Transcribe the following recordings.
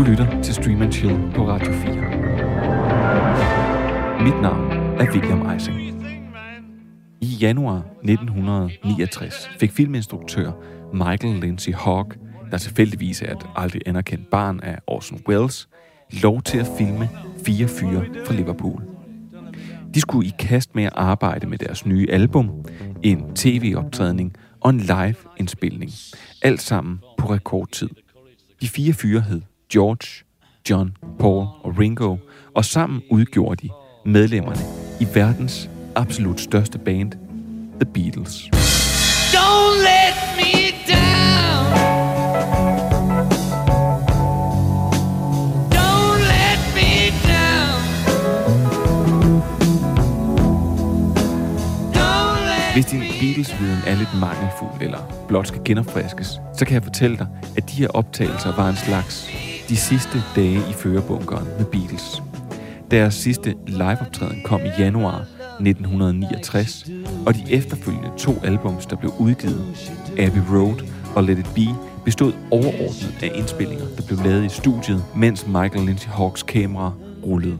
Du lytter til Stream and Chill på Radio 4. Mit navn er William Eising. I januar 1969 fik filminstruktør Michael Lindsay Hogg, der tilfældigvis er et aldrig anerkendt barn af Orson Welles, lov til at filme fire fyre fra Liverpool. De skulle i kast med at arbejde med deres nye album, en tv-optrædning og en live-indspilning. Alt sammen på rekordtid. De fire fyre hed George, John, Paul og Ringo, og sammen udgjorde de medlemmerne i verdens absolut største band, The Beatles. Don't let me down. Hvis din Beatles-viden er lidt mangelfuld eller blot skal genopfriskes, så kan jeg fortælle dig, at de her optagelser var en slags de sidste dage i førerbunkeren med Beatles. Deres sidste liveoptræden kom i januar 1969, og de efterfølgende to albums, der blev udgivet, Abbey Road og Let It Be, bestod overordnet af indspillinger, der blev lavet i studiet, mens Michael Lindsay Hawks kamera rullede.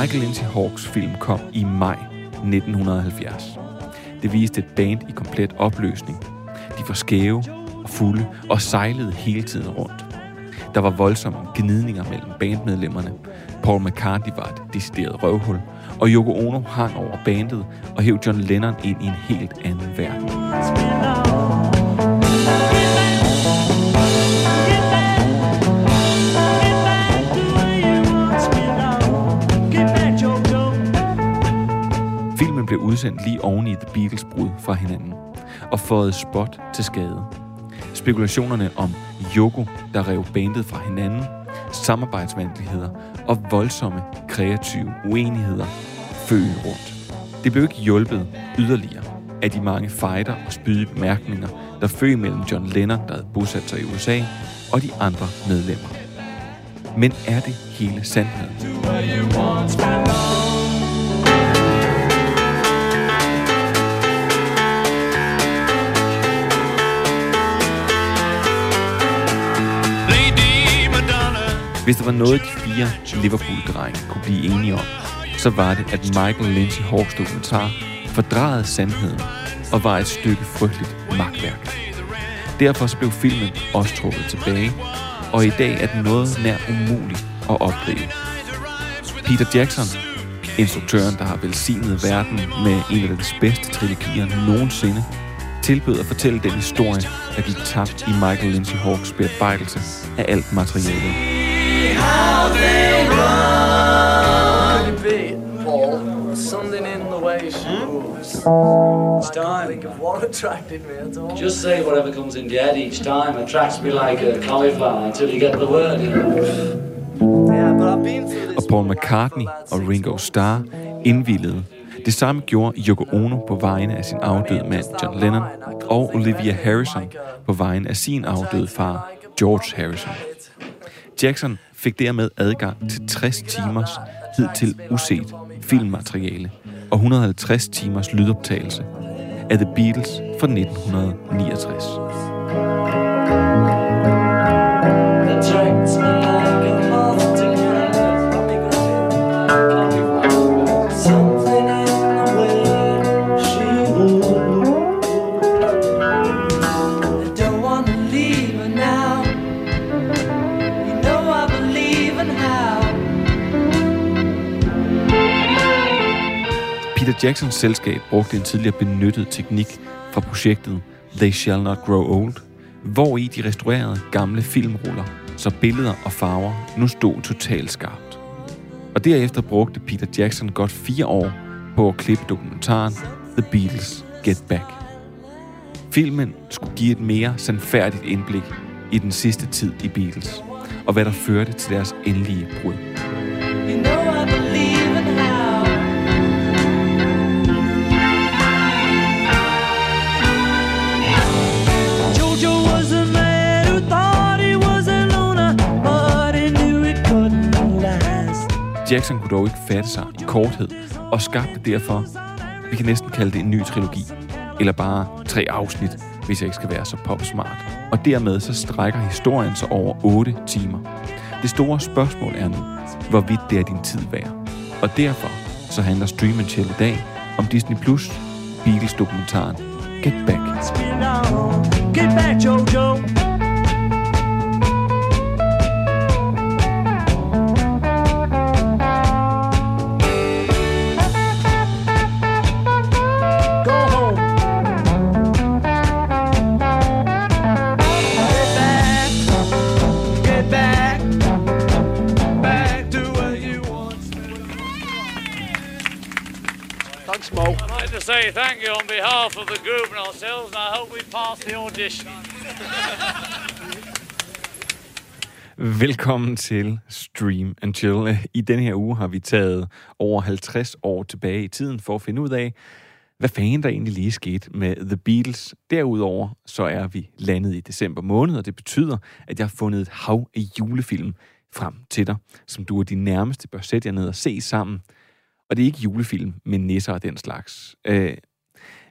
Michael Lindsay Hawks film kom i maj 1970. Det viste et band i komplet opløsning. De var skæve og fulde og sejlede hele tiden rundt. Der var voldsomme gnidninger mellem bandmedlemmerne. Paul McCartney var et decideret røvhul, og Yoko Ono hang over bandet og hæv John Lennon ind i en helt anden verden. Blev udsendt lige oven i The Beatles brud fra hinanden, og fået spot til skade. Spekulationerne om Yoko, der rev bandet fra hinanden, samarbejdsvanskeligheder og voldsomme kreative uenigheder følge rundt. Det blev ikke hjulpet yderligere af de mange fighter og spydige bemærkninger, der føg mellem John Lennon, der havde bosat sig i USA, og de andre medlemmer. Men er det hele sandheden? Hvis der var noget, de fire Liverpool-drenge kunne blive enige om, så var det, at Michael Lindsay Hawks dokumentar fordrejede sandheden og var et stykke frygteligt magtværk. Derfor så blev filmen også trukket tilbage, og i dag er den noget nær umuligt at opdrive. Peter Jackson, instruktøren, der har velsignet verden med en af dens bedste trilogier nogensinde, tilbød at fortælle den historie, der gik tabt i Michael Lindsay Hawks bearbejdelse af alt materialet how they run. Could it be, Paul? Something in the way she moves. It's time. Think of what attracted me at all. Just say whatever comes in your head each time attracts me like a cauliflower until you get the word. Yeah, but I've been through this og Paul McCartney og Ringo Starr indvildede. Det samme gjorde Yoko Ono på vegne af sin afdøde mand John Lennon, og Olivia Harrison på vegne af sin afdøde far George Harrison. Jackson fik dermed adgang til 60 timers hidtil uset filmmateriale og 150 timers lydoptagelse af The Beatles fra 1969. Jacksons selskab brugte en tidligere benyttet teknik fra projektet They Shall Not Grow Old, hvor i de restaurerede gamle filmruller, så billeder og farver nu stod totalt skarpt. Og derefter brugte Peter Jackson godt fire år på at klippe dokumentaren The Beatles Get Back. Filmen skulle give et mere sandfærdigt indblik i den sidste tid i Beatles, og hvad der førte til deres endelige brud. You know I Jackson kunne dog ikke fatte sig i korthed, og skabte derfor Vi kan næsten kalde det en ny trilogi. Eller bare tre afsnit, hvis jeg ikke skal være så popsmart. Og dermed så strækker historien sig over 8 timer. Det store spørgsmål er nu, hvorvidt det er din tid værd. Og derfor så handler Stream Chill i dag om Disney Plus Beatles-dokumentaren Get Back. Get back, Jojo. Say thank you on behalf of the group and ourselves, and I hope we pass the audition. Velkommen til Stream and Chill. I denne her uge har vi taget over 50 år tilbage i tiden for at finde ud af, hvad fanden der egentlig lige skete med The Beatles. Derudover så er vi landet i december måned, og det betyder, at jeg har fundet et hav af julefilm frem til dig, som du og de nærmeste bør sætte jer ned og se sammen. Og det er ikke julefilm med nisser og den slags, øh,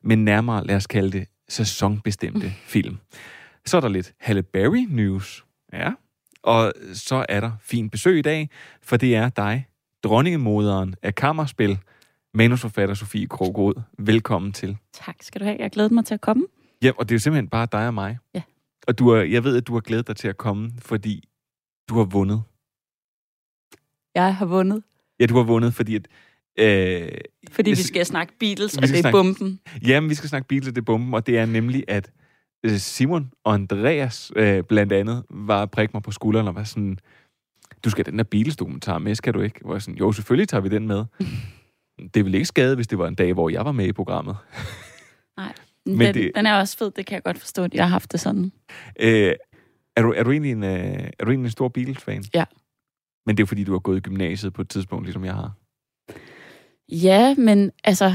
men nærmere, lad os kalde det, sæsonbestemte film. Så er der lidt Halle Berry news. Ja, og så er der fint besøg i dag, for det er dig, dronningemoderen af kammerspil, manusforfatter Sofie Krogod. Velkommen til. Tak skal du have. Jeg glæder mig til at komme. Ja, og det er jo simpelthen bare dig og mig. Ja. Og du er, jeg ved, at du har glædet dig til at komme, fordi du har vundet. Jeg har vundet, Ja, du har vundet, fordi at... Øh, fordi vi skal snakke Beatles, og det er snakke- bomben. Jamen, vi skal snakke Beatles, det er bomben, og det er nemlig, at øh, Simon og Andreas øh, blandt andet var at prikke mig på skulderen og var sådan, du skal den der Beatles-dokumentar med, skal du ikke? Hvor jeg sådan, jo, selvfølgelig tager vi den med. det ville ikke skade, hvis det var en dag, hvor jeg var med i programmet. Men Men den, det- den er også fed, det kan jeg godt forstå, at jeg har haft det sådan. Øh, er, du, er, du egentlig en, øh, er du egentlig en stor Beatles-fan? Ja. Men det er fordi, du har gået i gymnasiet på et tidspunkt, ligesom jeg har. Ja, men altså,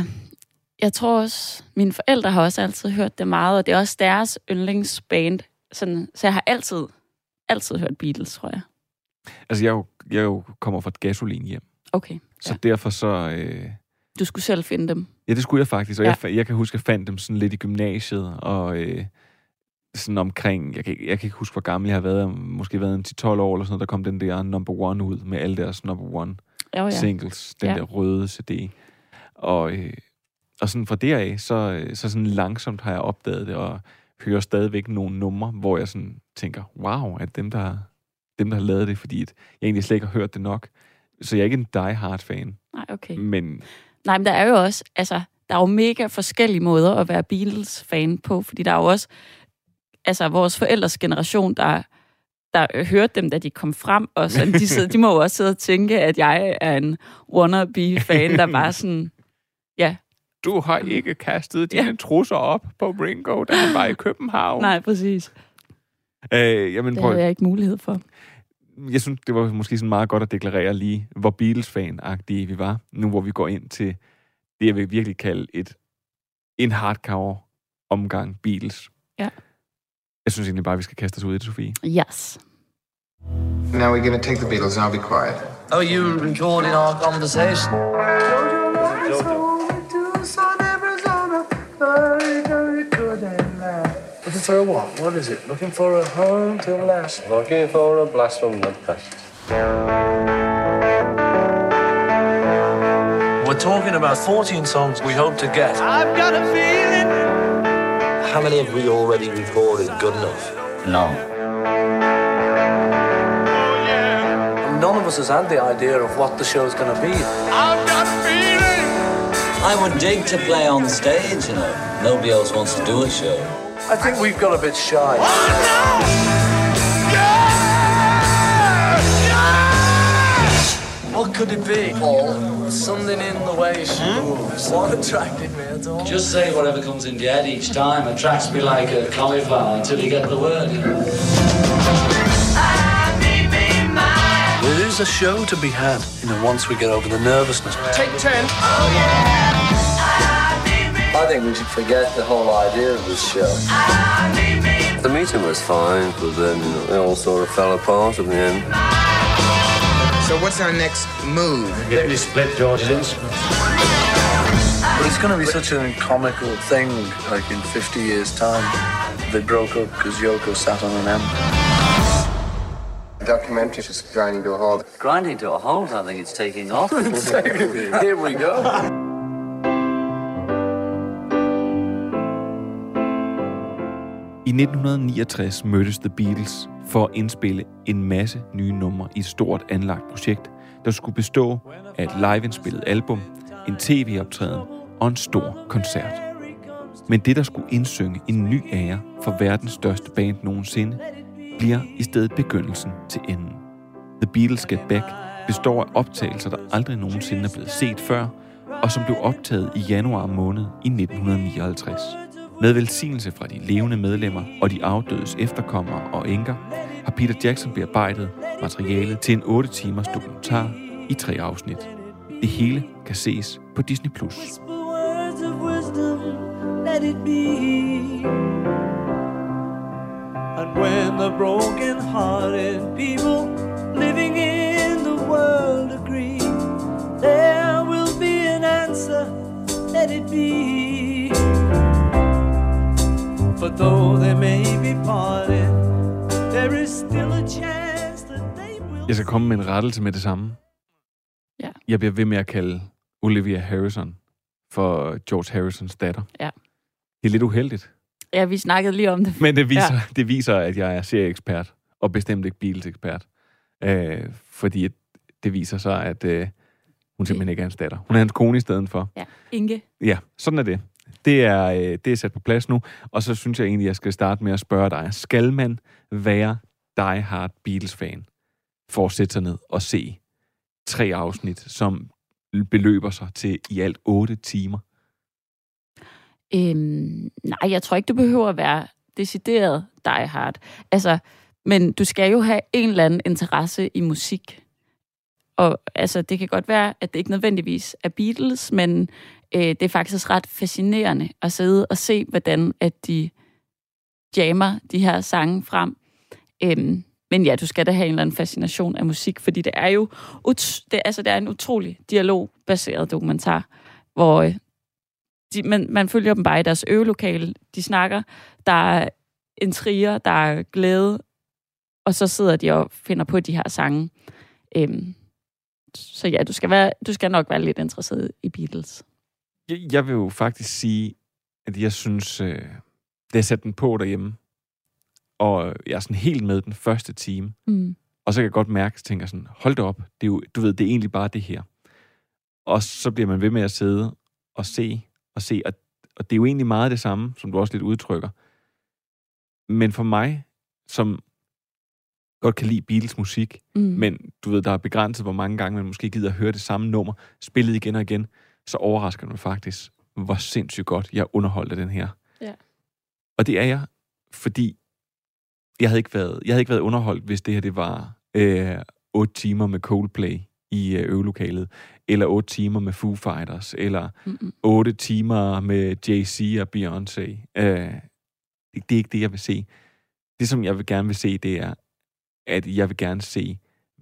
jeg tror også, mine forældre har også altid hørt det meget, og det er også deres yndlingsband. Sådan, så jeg har altid, altid hørt Beatles, tror jeg. Altså, jeg, jo, jeg jo kommer fra et gasolin hjem, Okay, så Ja. derfor så... Øh, du skulle selv finde dem. Ja, det skulle jeg faktisk, og Ja. jeg, jeg kan huske, at jeg fandt dem sådan lidt i gymnasiet, og øh, sådan omkring, jeg kan, ikke- jeg kan ikke huske, hvor gammel jeg har været, måske været en 10-12 år eller sådan noget, der kom den der number one ud med alle deres number one Jo, ja. singles, den Ja. der røde CD. Og, øh, og sådan fra deraf, så, øh, så sådan langsomt har jeg opdaget det, og hører stadigvæk nogle numre, hvor jeg sådan tænker, wow, at dem, der, dem, der har lavet det, fordi at jeg egentlig slet ikke har hørt det nok. Så jeg er ikke en die-hard-fan, Nej, okay. men Nej, men der er jo også, altså, der er jo mega forskellige måder at være Beatles-fan på, fordi der er jo også, altså, vores forældres generation, der, der hørte dem, da de kom frem, og sådan, de, sidder, de må jo også sidde og tænke, at jeg er en wannabe-fan, der bare sådan, ja, du har ikke kastet dine Ja. trusser op på Ringo, da han var i København. nej, præcis. Øh, jamen, Det prøv, havde jeg ikke mulighed for. jeg synes, det var måske sådan meget godt at deklarere lige, hvor Beatles-fan-agtige vi var, nu hvor vi går ind til det, jeg vil virkelig kalde et, en hardcore omgang Beatles. Ja. Jeg synes egentlig bare, vi skal kaste os ud i det, Sofie. Yes. Now we're going to take the Beatles, and I'll be quiet. Oh, you recording our conversation? Looking for a what? What is it? Looking for a home to last. Looking for a blast from the past. We're talking about 14 songs we hope to get. I've got a feeling. How many have we already recorded good enough? None. None of us has had the idea of what the show's going to be. I've got a feeling. I would dig to play on stage, you know. Nobody else wants to do a show. I think we've got a bit shy. Oh, what could it be, Paul? Something in the way she hmm? moves. What attracted me at all? Just say whatever comes in your head each time. Attracts me like a cauliflower until you get the word, you know. There is a show to be had, you know, once we get over the nervousness. Take 10. I think we should forget the whole idea of this show. The meeting was fine, but then you it all sort of fell apart in the end. So what's our next move? Get me split George's instruments. But It's going to be such a comical thing, like in 50 years' time. They broke up because Yoko sat on an M. Documentary just grinding to a halt. Grinding to a halt, I think it's taking off. Here we go. 1969 mødtes The Beatles for at indspille en masse nye numre i et stort anlagt projekt, der skulle bestå af et liveindspillet album, en tv-optræden og en stor koncert. Men det, der skulle indsynge en ny ære for verdens største band nogensinde, bliver i stedet begyndelsen til enden. The Beatles Get Back består af optagelser, der aldrig nogensinde er blevet set før, og som blev optaget i januar måned i 1959. Med velsignelse fra de levende medlemmer og de afdødes efterkommere og enker, har Peter Jackson bearbejdet materialet til en 8 timers dokumentar i tre afsnit. Det hele kan ses på Disney+. Plus. wisdom, let it be. And when the broken-hearted people living in the world agree, there will be an answer, let it be. For though they may be parted, there is still a chance that they will. Jeg skal komme med en rettelse med det samme. Ja. Jeg bliver ved med at kalde Olivia Harrison for George Harrisons datter. Ja. Det er lidt uheldigt. Ja, vi snakkede lige om det. Men det viser, Ja. det viser at jeg er serieekspert, og bestemt ikke Beatles-ekspert. Øh, fordi det viser sig, at øh, hun simpelthen ikke er hans datter. Hun er hans kone i stedet for. Ja, Inge. Ja, sådan er det. Det er, øh, det er sat på plads nu, og så synes jeg egentlig, jeg skal starte med at spørge dig. Skal man være die hard Beatles-fan for at sætte sig ned og se tre afsnit, som beløber sig til i alt otte timer? Øhm, nej, jeg tror ikke, du behøver at være decideret die hard. Altså, men du skal jo have en eller anden interesse i musik. Og altså, det kan godt være, at det ikke nødvendigvis er Beatles, men øh, det er faktisk ret fascinerende at sidde og se, hvordan at de jammer de her sange frem. Øhm, men ja, du skal da have en eller anden fascination af musik, fordi det er jo ut- det, altså, det er en utrolig dialogbaseret dokumentar, hvor øh, de, man, man følger dem bare i deres øvelokale. De snakker, der er intriger, der er glæde, og så sidder de og finder på de her sange. Øhm, så ja, du skal, være, du skal nok være lidt interesseret i Beatles. Jeg, jeg vil jo faktisk sige, at jeg synes, øh, det er sat den på derhjemme, og jeg er sådan helt med den første time, Mm. og så kan jeg godt mærke, at jeg tænker sådan, hold da op, det er jo, du ved, det er egentlig bare det her. Og så bliver man ved med at sidde og se og se, og, og det er jo egentlig meget det samme, som du også lidt udtrykker. Men for mig, som godt kan lide Beatles musik, Mm. men du ved, der er begrænset, hvor mange gange man måske gider at høre det samme nummer, spillet igen og igen, så overrasker mig faktisk, hvor sindssygt godt jeg underholdt af den her. Ja. Og det er jeg, fordi jeg havde ikke været, jeg havde ikke været underholdt, hvis det her det var øh, 8 timer med Coldplay i øh, øvelokalet, eller 8 timer med Foo Fighters, eller Mm-mm. 8 timer med Jay-Z og Beyoncé. Øh, det, det er ikke det, jeg vil se. Det, som jeg vil gerne vil se, det er, at jeg vil gerne se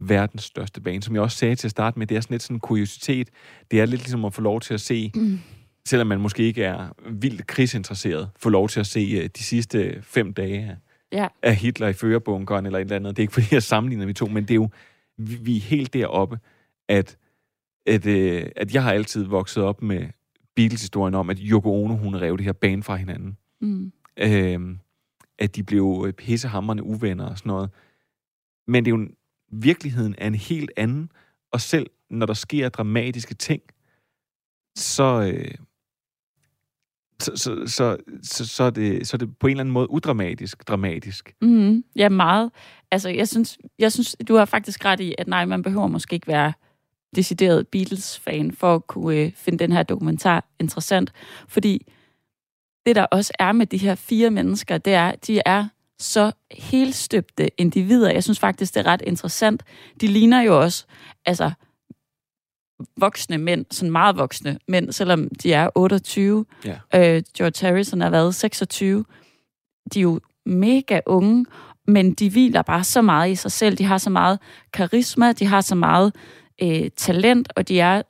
verdens største bane. Som jeg også sagde til at starte med, det er sådan lidt sådan en kuriositet. Det er lidt ligesom at få lov til at se, Mm. selvom man måske ikke er vildt krigsinteresseret, få lov til at se øh, de sidste fem dage af, Ja. af Hitler i førerbunkeren eller et eller andet. Det er ikke, fordi jeg sammenligner vi to, men det er jo, vi, vi er helt deroppe, at, at, øh, at jeg har altid vokset op med Beatles-historien om, at Yoko Ono, hun rev det her bane fra hinanden. Mm. Øh, at de blev øh, pissehamrende uvenner og sådan noget. Men det er jo virkeligheden er en helt anden, og selv når der sker dramatiske ting, så, øh, så, så, så, så, så, er det, så er det på en eller anden måde udramatisk, dramatisk. Mm, ja, meget. Altså, jeg synes, jeg synes, du har faktisk ret i, at nej, man behøver måske ikke være decideret Beatles-fan for at kunne øh, finde den her dokumentar interessant. Fordi det, der også er med de her fire mennesker, det er, de er så helstøbte individer. Jeg synes faktisk, det er ret interessant. De ligner jo også, altså, voksne mænd, sådan meget voksne mænd, selvom de er 28. Ja. Øh, George Harrison har været 26. De er jo mega unge, men de hviler bare så meget i sig selv. De har så meget karisma, de har så meget øh, talent, og de er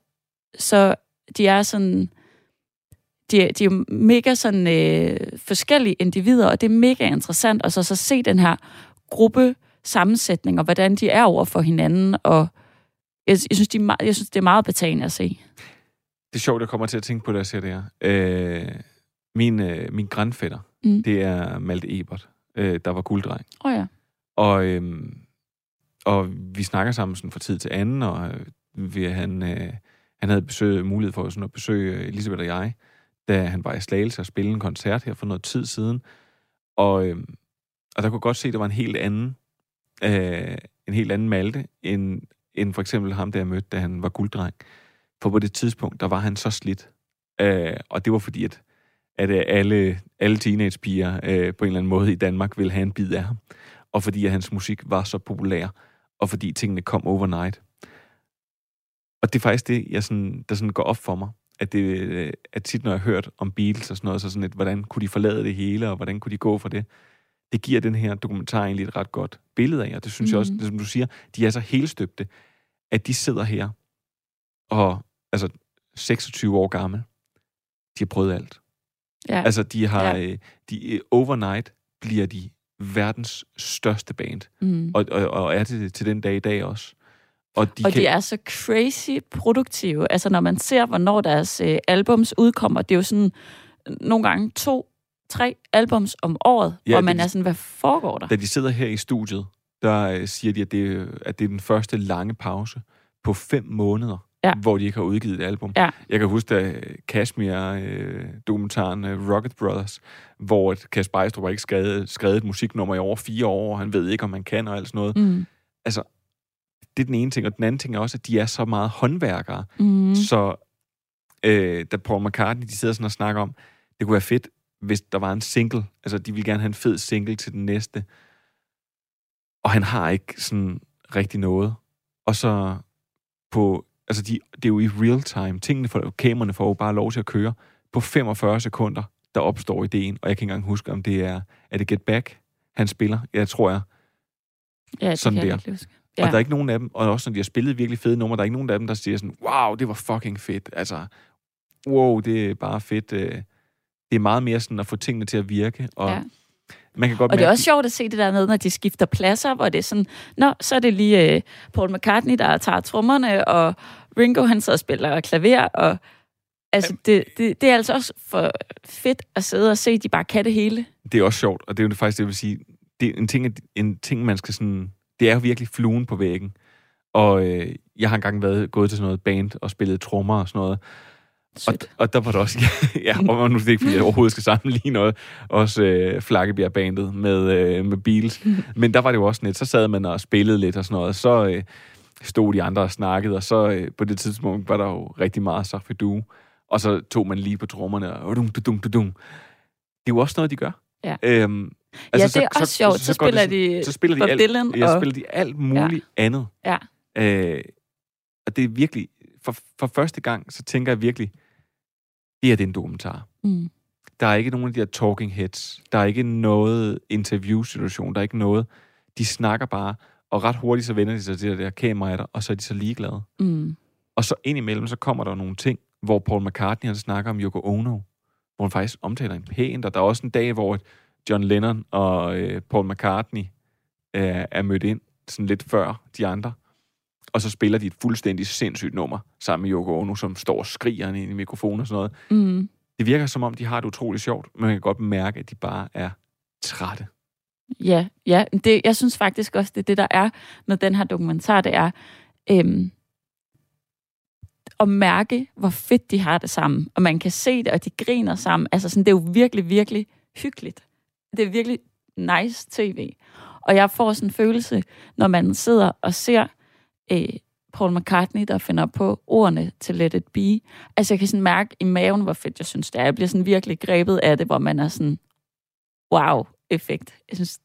så de er sådan de, de er jo mega sådan øh, forskellige individer, og det er mega interessant, og så, så se den her gruppe sammensætning, og hvordan de er over for hinanden, og jeg, jeg, synes, de er, jeg synes, det er meget betagende at se. Det er sjovt, jeg kommer til at tænke på, da jeg ser det her. Øh, min, øh, min grandfætter, Mm. det er Malte Ebert, øh, der var gulddreng. Oh, ja. Og, øhm, og vi snakker sammen sådan fra tid til anden, og øh, vi, han, øh, han havde besøg, mulighed for sådan at besøge øh, Elisabeth og jeg, da han var i Slagelse og spille en koncert her for noget tid siden. Og, øh, og der kunne godt se, at der var en helt anden, øh, en helt anden Malte, end, end for eksempel ham, der jeg mødte, da han var gulddreng. For på det tidspunkt, der var han så slidt. Øh, og det var fordi, at, at øh, alle, alle teenagepiger øh, på en eller anden måde i Danmark ville have en bid af ham og fordi at hans musik var så populær, og fordi tingene kom overnight. Og det er faktisk det, jeg sådan, der sådan går op for mig, at, det, øh, at tit, når jeg har hørt om Beatles og sådan noget, så sådan et, hvordan kunne de forlade det hele, og hvordan kunne de gå for det? Det giver den her dokumentar egentlig et ret godt billede af, og det synes mm. jeg også, Mhm. det, som du siger, de er så helstøbte, at de sidder her, og altså 26 år gammel, de har prøvet alt. ja. Altså, de har, Ja. ja. de, øh, overnight bliver de verdens største band, mm. og, og, og er det til den dag i dag også. Og de, og kan, de er så crazy produktive. Altså, når man ser, hvornår deres øh, albums udkommer, det er jo sådan øh, nogle gange to, tre albums om året, Ja, og man er sådan, hvad foregår der? da de sidder her i studiet, der øh, siger de, at det, øh, at det er den første lange pause på fem måneder, Ja. hvor de ikke har udgivet et album. Ja. Jeg kan huske, da Kashmir-dokumentaren øh, Rocket Brothers, hvor Kasper Ejstrup ikke skrevet, skrevet et musiknummer i over fire år, og han ved ikke, om han kan og alt sådan noget. Mm. Altså, det er den ene ting, og den anden ting er også, at de er så meget håndværkere, Mm. Så øh, da Paul McCartney, de sidder sådan og snakker om, det kunne være fedt, hvis der var en single. Altså, de ville gerne have en fed single til den næste. Og han har ikke sådan rigtig noget. Og så på, altså de, det er jo i real time. Tingene for, kameraerne får jo bare lov til at køre. På 45 sekunder, der opstår ideen. Og jeg kan ikke engang huske, om det er, er det Get Back, han spiller. Jeg tror jeg. Ja, det sådan kan jeg der. virkelig huske. Ja. Og der er ikke nogen af dem, og også når de har spillet virkelig fede numre, der er ikke nogen af dem, der siger sådan, wow, det var fucking fedt. Altså, wow, det er bare fedt. øh. Det er meget mere sådan at få tingene til at virke, og Ja. man kan godt Og det er også sjovt at se det der med, når de skifter pladser, hvor det er sådan, nå, så er det lige øh, Paul McCartney, der tager trommerne, og Ringo, han så spiller klaver, og altså, det, det, det er altså også for fedt at sidde og se, at de bare kan det hele. det er også sjovt, og det er jo faktisk det, jeg vil sige, det er en ting, en ting man skal sådan, det er jo virkelig fluen på væggen. Og øh, jeg har engang været gået til sådan noget band og spillet trommer og sådan noget. Og, Sødt. og der var det også, ja, og nu er det ikke, fordi jeg overhovedet skal sammenligne noget, også øh, Flakkebjerg-bandet med, øh, med Beatles. Men der var det jo også lidt, så sad man og spillede lidt og sådan noget, og så øh, stod de andre og snakkede, og så øh, på det tidspunkt var der jo rigtig meget Safedu, og så tog man lige på trommerne, og dum, dum, dum, dum. Det er jo også noget, de gør. Ja. Øhm, ja, det er også sjovt. Så, går det spiller sådan- de så spiller de alt, Dylan, ja, så og spiller de alt muligt ja. andet. Ja. Øh, og det er virkelig, for, for første gang, så tænker jeg virkelig, det her det er en dokumentar. mm, Der er ikke nogen af de her talking heads. Der er ikke noget interview-situation. Der er ikke noget. De snakker bare, og ret hurtigt så vender de sig til det der kamera og så er de så ligeglade. mm, Og så indimellem, så kommer der nogle ting, hvor Paul McCartney han snakker om Yoko Ono, hvor han faktisk omtaler en pænt, og der er også en dag, hvor John Lennon og øh, Paul McCartney øh, er mødt ind, sådan lidt før de andre, og så spiller de et fuldstændig sindssygt nummer sammen med Yoko Ono, som står og skriger ind i mikrofonen og sådan noget. mm. Det virker som om, de har det utroligt sjovt, men man kan godt mærke, at de bare er trætte. Ja, ja. Det, jeg synes faktisk også, det er det, der er med den her dokumentar, det er øhm, at mærke, hvor fedt de har det sammen. Og man kan se det, og de griner sammen. Altså sådan, det er jo virkelig, virkelig hyggeligt. Det er virkelig nice tv. Og jeg får sådan en følelse, når man sidder og ser øh, Paul McCartney, der finder på ordene til Let It Be. Altså jeg kan sådan mærke i maven, hvor fedt jeg synes det er. Jeg bliver sådan virkelig grebet af det, hvor man er sådan, wow-effekt. Jeg synes,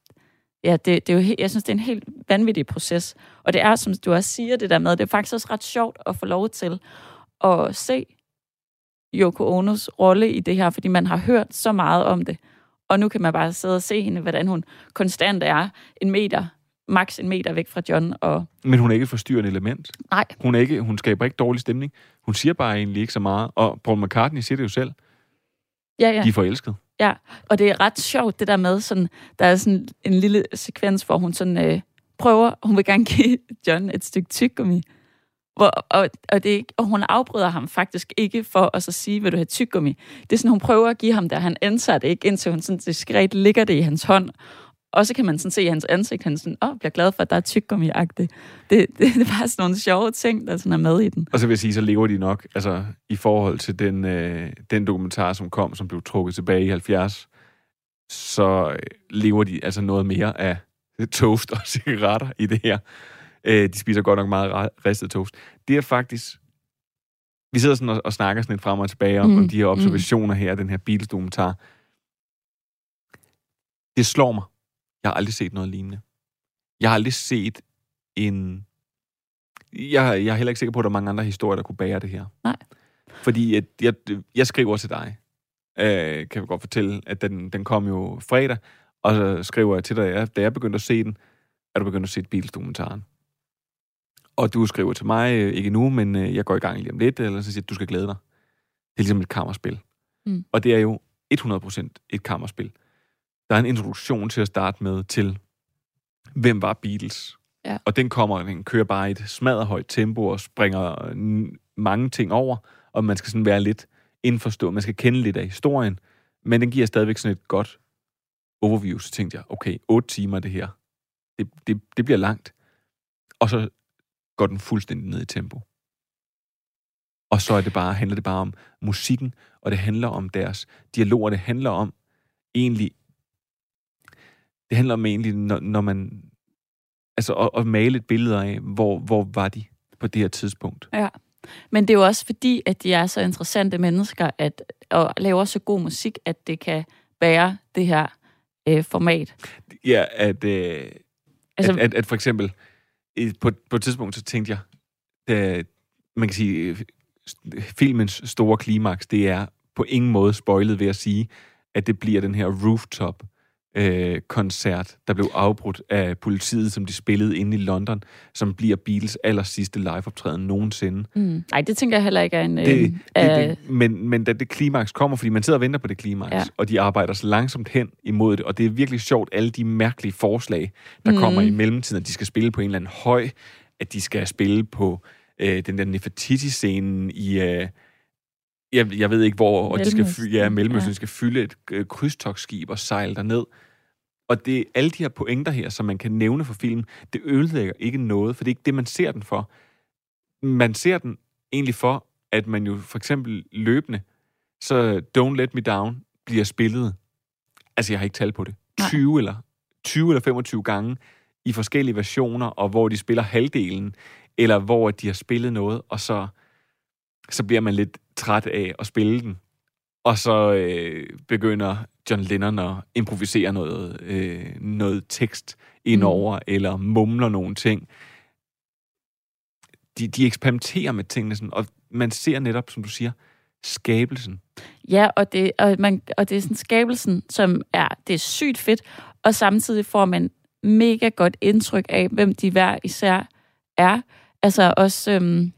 ja, det, det er jo, he- jeg synes, det er en helt vanvittig proces. Og det er, som du også siger, det der med, det er faktisk også ret sjovt at få lov til at se Yoko Onos rolle i det her, fordi man har hørt så meget om det. Og nu kan man bare sidde og se hende, hvordan hun konstant er en meter, maks en meter væk fra John. Og Men hun er ikke et forstyrrende element. nej, Hun, er ikke, hun skaber ikke dårlig stemning. Hun siger bare egentlig ikke så meget. Og Paul McCartney siger det jo selv. Ja, ja. De er forelskede. Ja, og det er ret sjovt, det der med, sådan, der er sådan en lille sekvens, hvor hun sådan øh, prøver, hun vil gerne give John et stykke tyggegummi. Hvor, og, og, det er og hun afbryder ham faktisk ikke for at så sige, vil du have tyggegummi. Det er sådan, hun prøver at give ham det, han anser det ikke, indtil hun sådan diskret ligger det i hans hånd. Og så kan man sådan se i hans ansigt, han sådan, åh, bliver glad for, at der er tyggegummi. Det, det, det, er bare sådan nogle sjove ting, der sådan er med i den. Og så vil jeg sige, så lever de nok, altså i forhold til den, øh, den dokumentar, som kom, som blev trukket tilbage i 70, så lever de altså noget mere af toast og cigaretter i det her. Øh, de spiser godt nok meget ristet toast. Det er faktisk... Vi sidder sådan og, og snakker sådan lidt frem og tilbage om, Mm, mm, om de her observationer her, den her Beatles-dokumentar. Det slår mig. Jeg har aldrig set noget lignende. Jeg har aldrig set en... Jeg, jeg er heller ikke sikker på, at der er mange andre historier, der kunne bære det her. Nej. Fordi at jeg, jeg skriver til dig, øh, kan jeg godt fortælle, at den, den kom jo fredag, og så skriver jeg til dig, at da jeg begyndte at se den, er du begyndt at se Beatles-dokumentaren. Og du skriver til mig, øh, ikke nu, men øh, jeg går i gang lige om lidt, eller så siger du, du skal glæde dig. Det er ligesom et kammerspil. Mm. Og det er jo 100% et kammerspil. Der er en introduktion til at starte med til, hvem var Beatles? Ja. Og den kommer, den kører bare i et smadret tempo og springer øh, mange ting over, og man skal sådan være lidt indforstået, man skal kende lidt af historien, men den giver stadigvæk sådan et godt overview, så tænkte jeg, okay, 8 timer det her, det, det, det bliver langt. Og så går den fuldstændig ned i tempo. Og så er det bare, handler det bare om musikken, og det handler om deres dialoger, det handler om egentlig, det handler om egentlig, når, når man, altså at, at male et billede af, hvor, hvor var de på det her tidspunkt. Ja. Men det er jo også fordi, at de er så interessante mennesker, at, og laver så god musik, at det kan bære det her øh, format. Ja, at, øh, Altså- at, at, at for eksempel, på, på et tidspunkt, så tænkte jeg, da, man kan sige, øh, filmens store klimaks, det er på ingen måde spoilet ved at sige, at det bliver den her rooftop øh, koncert, der blev afbrudt af politiet, som de spillede inde i London, som bliver Beatles aller sidste liveoptræden nogensinde. Mm. Nej, det tænker jeg heller ikke er en... Øh, Det, øh, det, det, men, men da det klimaks kommer, fordi man sidder og venter på det klimaks, Ja. og de arbejder så langsomt hen imod det, og det er virkelig sjovt, alle de mærkelige forslag, der mm. kommer i mellemtiden, at de skal spille på en eller anden høj, at de skal spille på øh, den der Nefertiti-scenen i... Øh, jeg, jeg ved ikke, hvor og de skal, fy, ja, Mellemøsten ja. skal fylde et øh, krydstogsskib og sejle derned. Og det alle de her pointer her, som man kan nævne for filmen, det ødelægger ikke noget, for det er ikke det, man ser den for. Man ser den egentlig for, at man jo for eksempel løbende, så Don't Let Me Down bliver spillet, altså jeg har ikke tal på det, Nej. 20 eller, 20 eller 25 gange i forskellige versioner, og hvor de spiller halvdelen, eller hvor de har spillet noget, og så, så bliver man lidt træt af at spille den. Og så øh, begynder John Lennon at improvisere noget, øh, noget tekst indover, mm. eller mumler nogle ting. De, de eksperimenterer med tingene, sådan, og man ser netop, som du siger, skabelsen. Ja, og det, og, man, og det er sådan skabelsen, som er, det er sygt fedt, og samtidig får man mega godt indtryk af, hvem de hver især er. Altså også, øhm,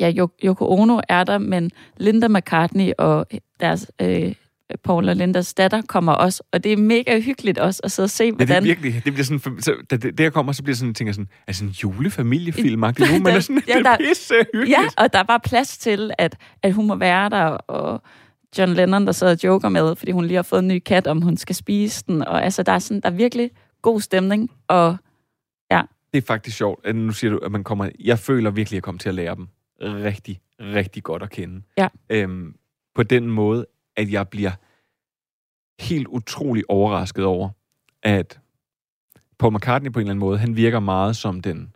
ja, Yo- Yoko Ono er der, men Linda McCartney og deres, øh, Paul og Lindas datter kommer også, og det er mega hyggeligt også at sidde og se, Ja, det hvordan... er virkelig, det bliver sådan, så, da det, der kommer, så bliver sådan, tænker sådan, er sådan en julefamiliefilm, nu, men er sådan, Ja, det er pisse hyggeligt. Ja, og der var plads til, at, at hun må være der, og John Lennon, der sidder og joker med, fordi hun lige har fået en ny kat, om hun skal spise den. Og altså, der er, sådan, der er virkelig god stemning, og Det er faktisk sjovt, at nu siger du, at man kommer... Jeg føler virkelig, at jeg kommer til at lære dem rigtig, rigtig godt at kende. Ja. Øhm, på den måde, at jeg bliver helt utrolig overrasket over, at Paul McCartney på en eller anden måde, han virker meget som den...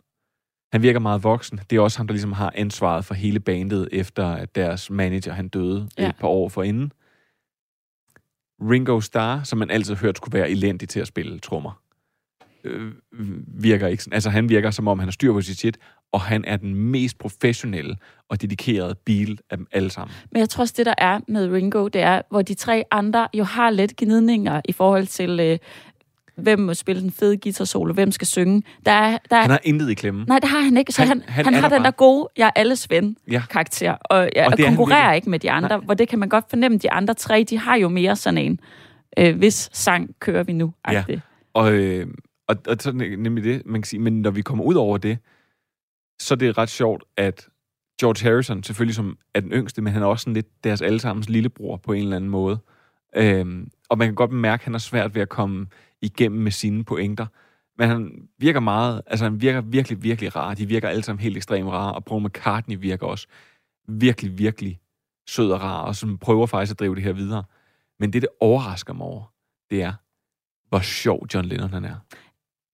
Han virker meget voksen. Det er også ham, der ligesom har ansvaret for hele bandet, efter at deres manager, han døde Ja. et par år forinden. Ringo Starr, som man altid hørt skulle være elendig til at spille trommer, øh, virker ikke sådan. Altså, han virker, som om han har styr på sit shit, og han er den mest professionelle og dedikerede bil af dem alle sammen. Men jeg tror også, det der er med Ringo, det er, hvor de tre andre jo har lidt gnidninger i forhold til, øh, hvem må spille den fede guitar-solo, hvem skal synge. Der er, der er, Han har intet i klemmen. Nej, det har han ikke. Så Han- han, han han, har den bare. der gode, jeg er alles ven Ja. karakter, og jeg Og og er konkurrerer ikke med de andre, hvor det kan man godt fornemme, de andre tre, de har jo mere sådan en, øh, hvis sang kører vi nu. Ja. Ja. Og, øh, og, og så nemlig det, man kan sige. Men når vi kommer ud over det, så det er det ret sjovt, at George Harrison, selvfølgelig som er den yngste, men han er også sådan lidt deres allesammens lillebror på en eller anden måde. Øhm, og man kan godt mærke, at han har svært ved at komme igennem med sine pointer. Men han virker meget, altså han virker virkelig, virkelig rar. De virker alle sammen helt ekstremt rare, og Paul McCartney virker også virkelig, virkelig sød og rar, og som prøver faktisk at drive det her videre. Men det, det overrasker mig over, det er, hvor sjov John Lennon han er.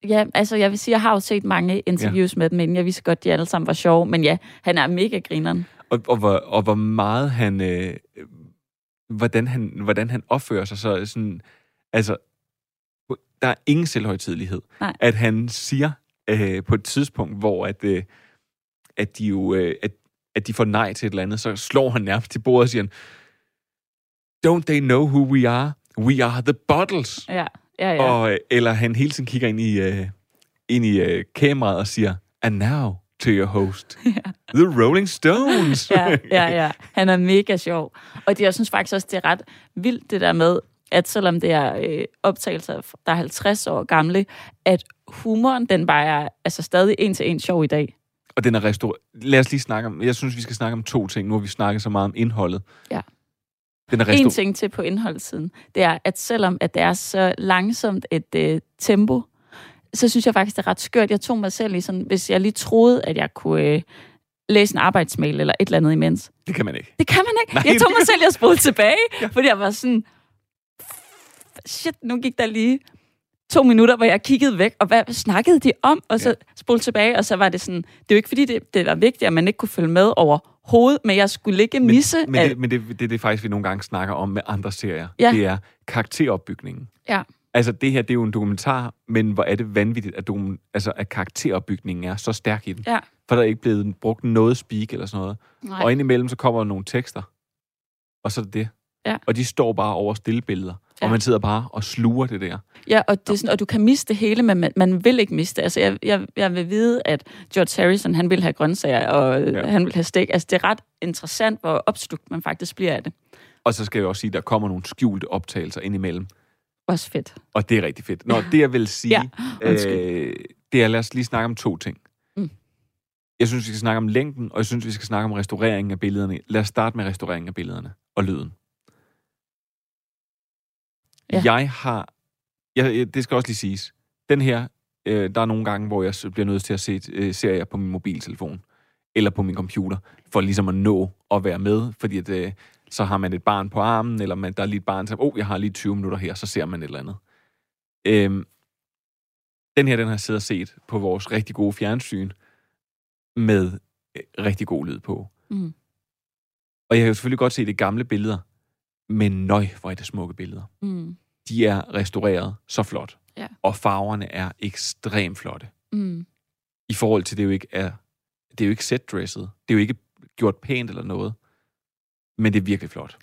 Ja, altså jeg vil sige, jeg har jo set mange interviews ja. med dem, men jeg vidste godt, de alle sammen var sjove, men ja, han er mega grineren. Og, og, hvor, og hvor meget han, øh, hvordan han, hvordan han opfører sig, så sådan, altså, der er ingen selvhøjtidlighed. Nej. At han siger øh, på et tidspunkt, hvor at, øh, at de jo, øh, at, at de får nej til et eller andet, så slår han nærmest til bordet og siger, Don't they know who we are? We are the bottles. Ja, ja, ja. Og, øh, eller han hele tiden kigger ind i, øh, ind i øh, kameraet og siger, and now to your host, The Rolling Stones. ja, ja, ja. Han er mega sjov. Og det, jeg synes faktisk også, det er ret vildt det der med, at selvom det er øh, optagelser, der er 50 år gamle, at humoren, den bare er altså stadig en til en sjov i dag. Og den er restaureret. Lad os lige snakke om... Jeg synes, vi skal snakke om to ting. Nu har vi snakket så meget om indholdet. Ja. Den er En ting til på indholdssiden, det er, at selvom at det er så langsomt et øh, tempo, så synes jeg faktisk, det er ret skørt. Jeg tog mig selv i sådan, hvis jeg lige troede, at jeg kunne øh, læse en arbejdsmail eller et eller andet imens. Det kan man ikke. Det kan man ikke. Nej, jeg tog mig selv i at spole tilbage, ja. fordi jeg var sådan, shit, nu gik der lige to minutter, hvor jeg kiggede væk, og hvad snakkede de om? Og så ja. spole tilbage, og så var det sådan, det er jo ikke fordi, det, det var vigtigt, at man ikke kunne følge med over hovedet, men jeg skulle ikke misse. Men, at, det, men det, det, det er faktisk, vi nogle gange snakker om med andre serier. Ja. Det er karakteropbygningen. ja. Altså, det her, det er jo en dokumentar, men hvor er det vanvittigt, at, dokumen, altså, at karakteropbygningen er så stærk i den. Ja. For der er ikke blevet brugt noget speak eller sådan noget. Nej. Og indimellem, så kommer der nogle tekster, og så er det det. Ja. Og de står bare over stillbilleder. Ja. Og man sidder bare og sluger det der. Ja, og, det er sådan, og du kan miste det hele, men man, man vil ikke miste det. Altså, jeg, jeg, jeg vil vide, at George Harrison, han vil have grøntsager, og Ja. han vil have stik. Altså, det er ret interessant, hvor opslugt man faktisk bliver af det. Og så skal jeg også sige, at der kommer nogle skjulte optagelser indimellem. Også fedt. Og det er rigtig fedt. Nå, det jeg vil sige, Ja, øh, det er, lad os lige snakke om to ting. Mm. Jeg synes, vi skal snakke om længden, og jeg synes, vi skal snakke om restaureringen af billederne. Lad os starte med restaureringen af billederne og lyden. Ja. Jeg har... Jeg, det skal også lige siges. Den her, øh, der er nogle gange, hvor jeg bliver nødt til at se øh, serier på min mobiltelefon eller på min computer, for ligesom at nå at være med, fordi at, øh, så har man et barn på armen, eller man, der er lige et barn, som, oh, jeg har lige 20 minutter her, så ser man et eller andet. Øhm, den her, den har jeg siddet og set på vores rigtig gode fjernsyn, med øh, rigtig god lyd på. Mm. Og jeg kan jo selvfølgelig godt se de gamle billeder, men nøj, hvor er det smukke billeder. Mm. De er restaureret så flot, Ja. og farverne er ekstremt flotte. Mm. I forhold til, det jo ikke er, det er jo ikke setdresset. Det er jo ikke gjort pænt eller noget. Men det er virkelig flot.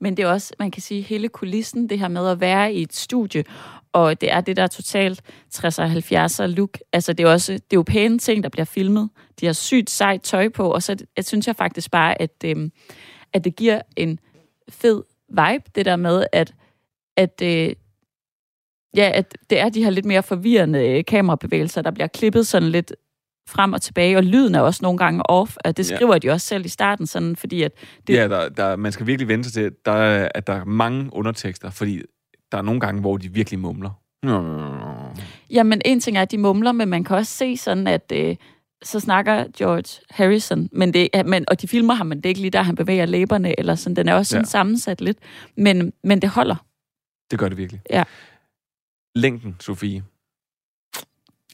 Men det er også, man kan sige, hele kulissen, det her med at være i et studie, og det er det der totalt 60'er og 70'er look. Altså det er, også, det er jo pæne ting, der bliver filmet. De har sygt sejt tøj på, og så jeg synes jeg faktisk bare, at, øhm, at det giver en fed vibe, det der med, at, at, øh, ja, at det er de her lidt mere forvirrende øh, kamerabevægelser, der bliver klippet sådan lidt frem og tilbage, og lyden er også nogle gange off, og det Ja. skriver de også selv i starten, sådan, fordi at Det... Det- Ja, der, der, man skal virkelig vente sig til, der, er- at der er mange undertekster, fordi der er nogle gange, hvor de virkelig mumler. Jamen, en ting er, at de mumler, men man kan også se sådan, at øh, så snakker George Harrison, men det, men, og de filmer ham, men det er ikke lige der, han bevæger læberne, eller sådan. Den er også sådan ja. sammensat lidt, men, men det holder. Det gør det virkelig. Ja. Længden, Sofie.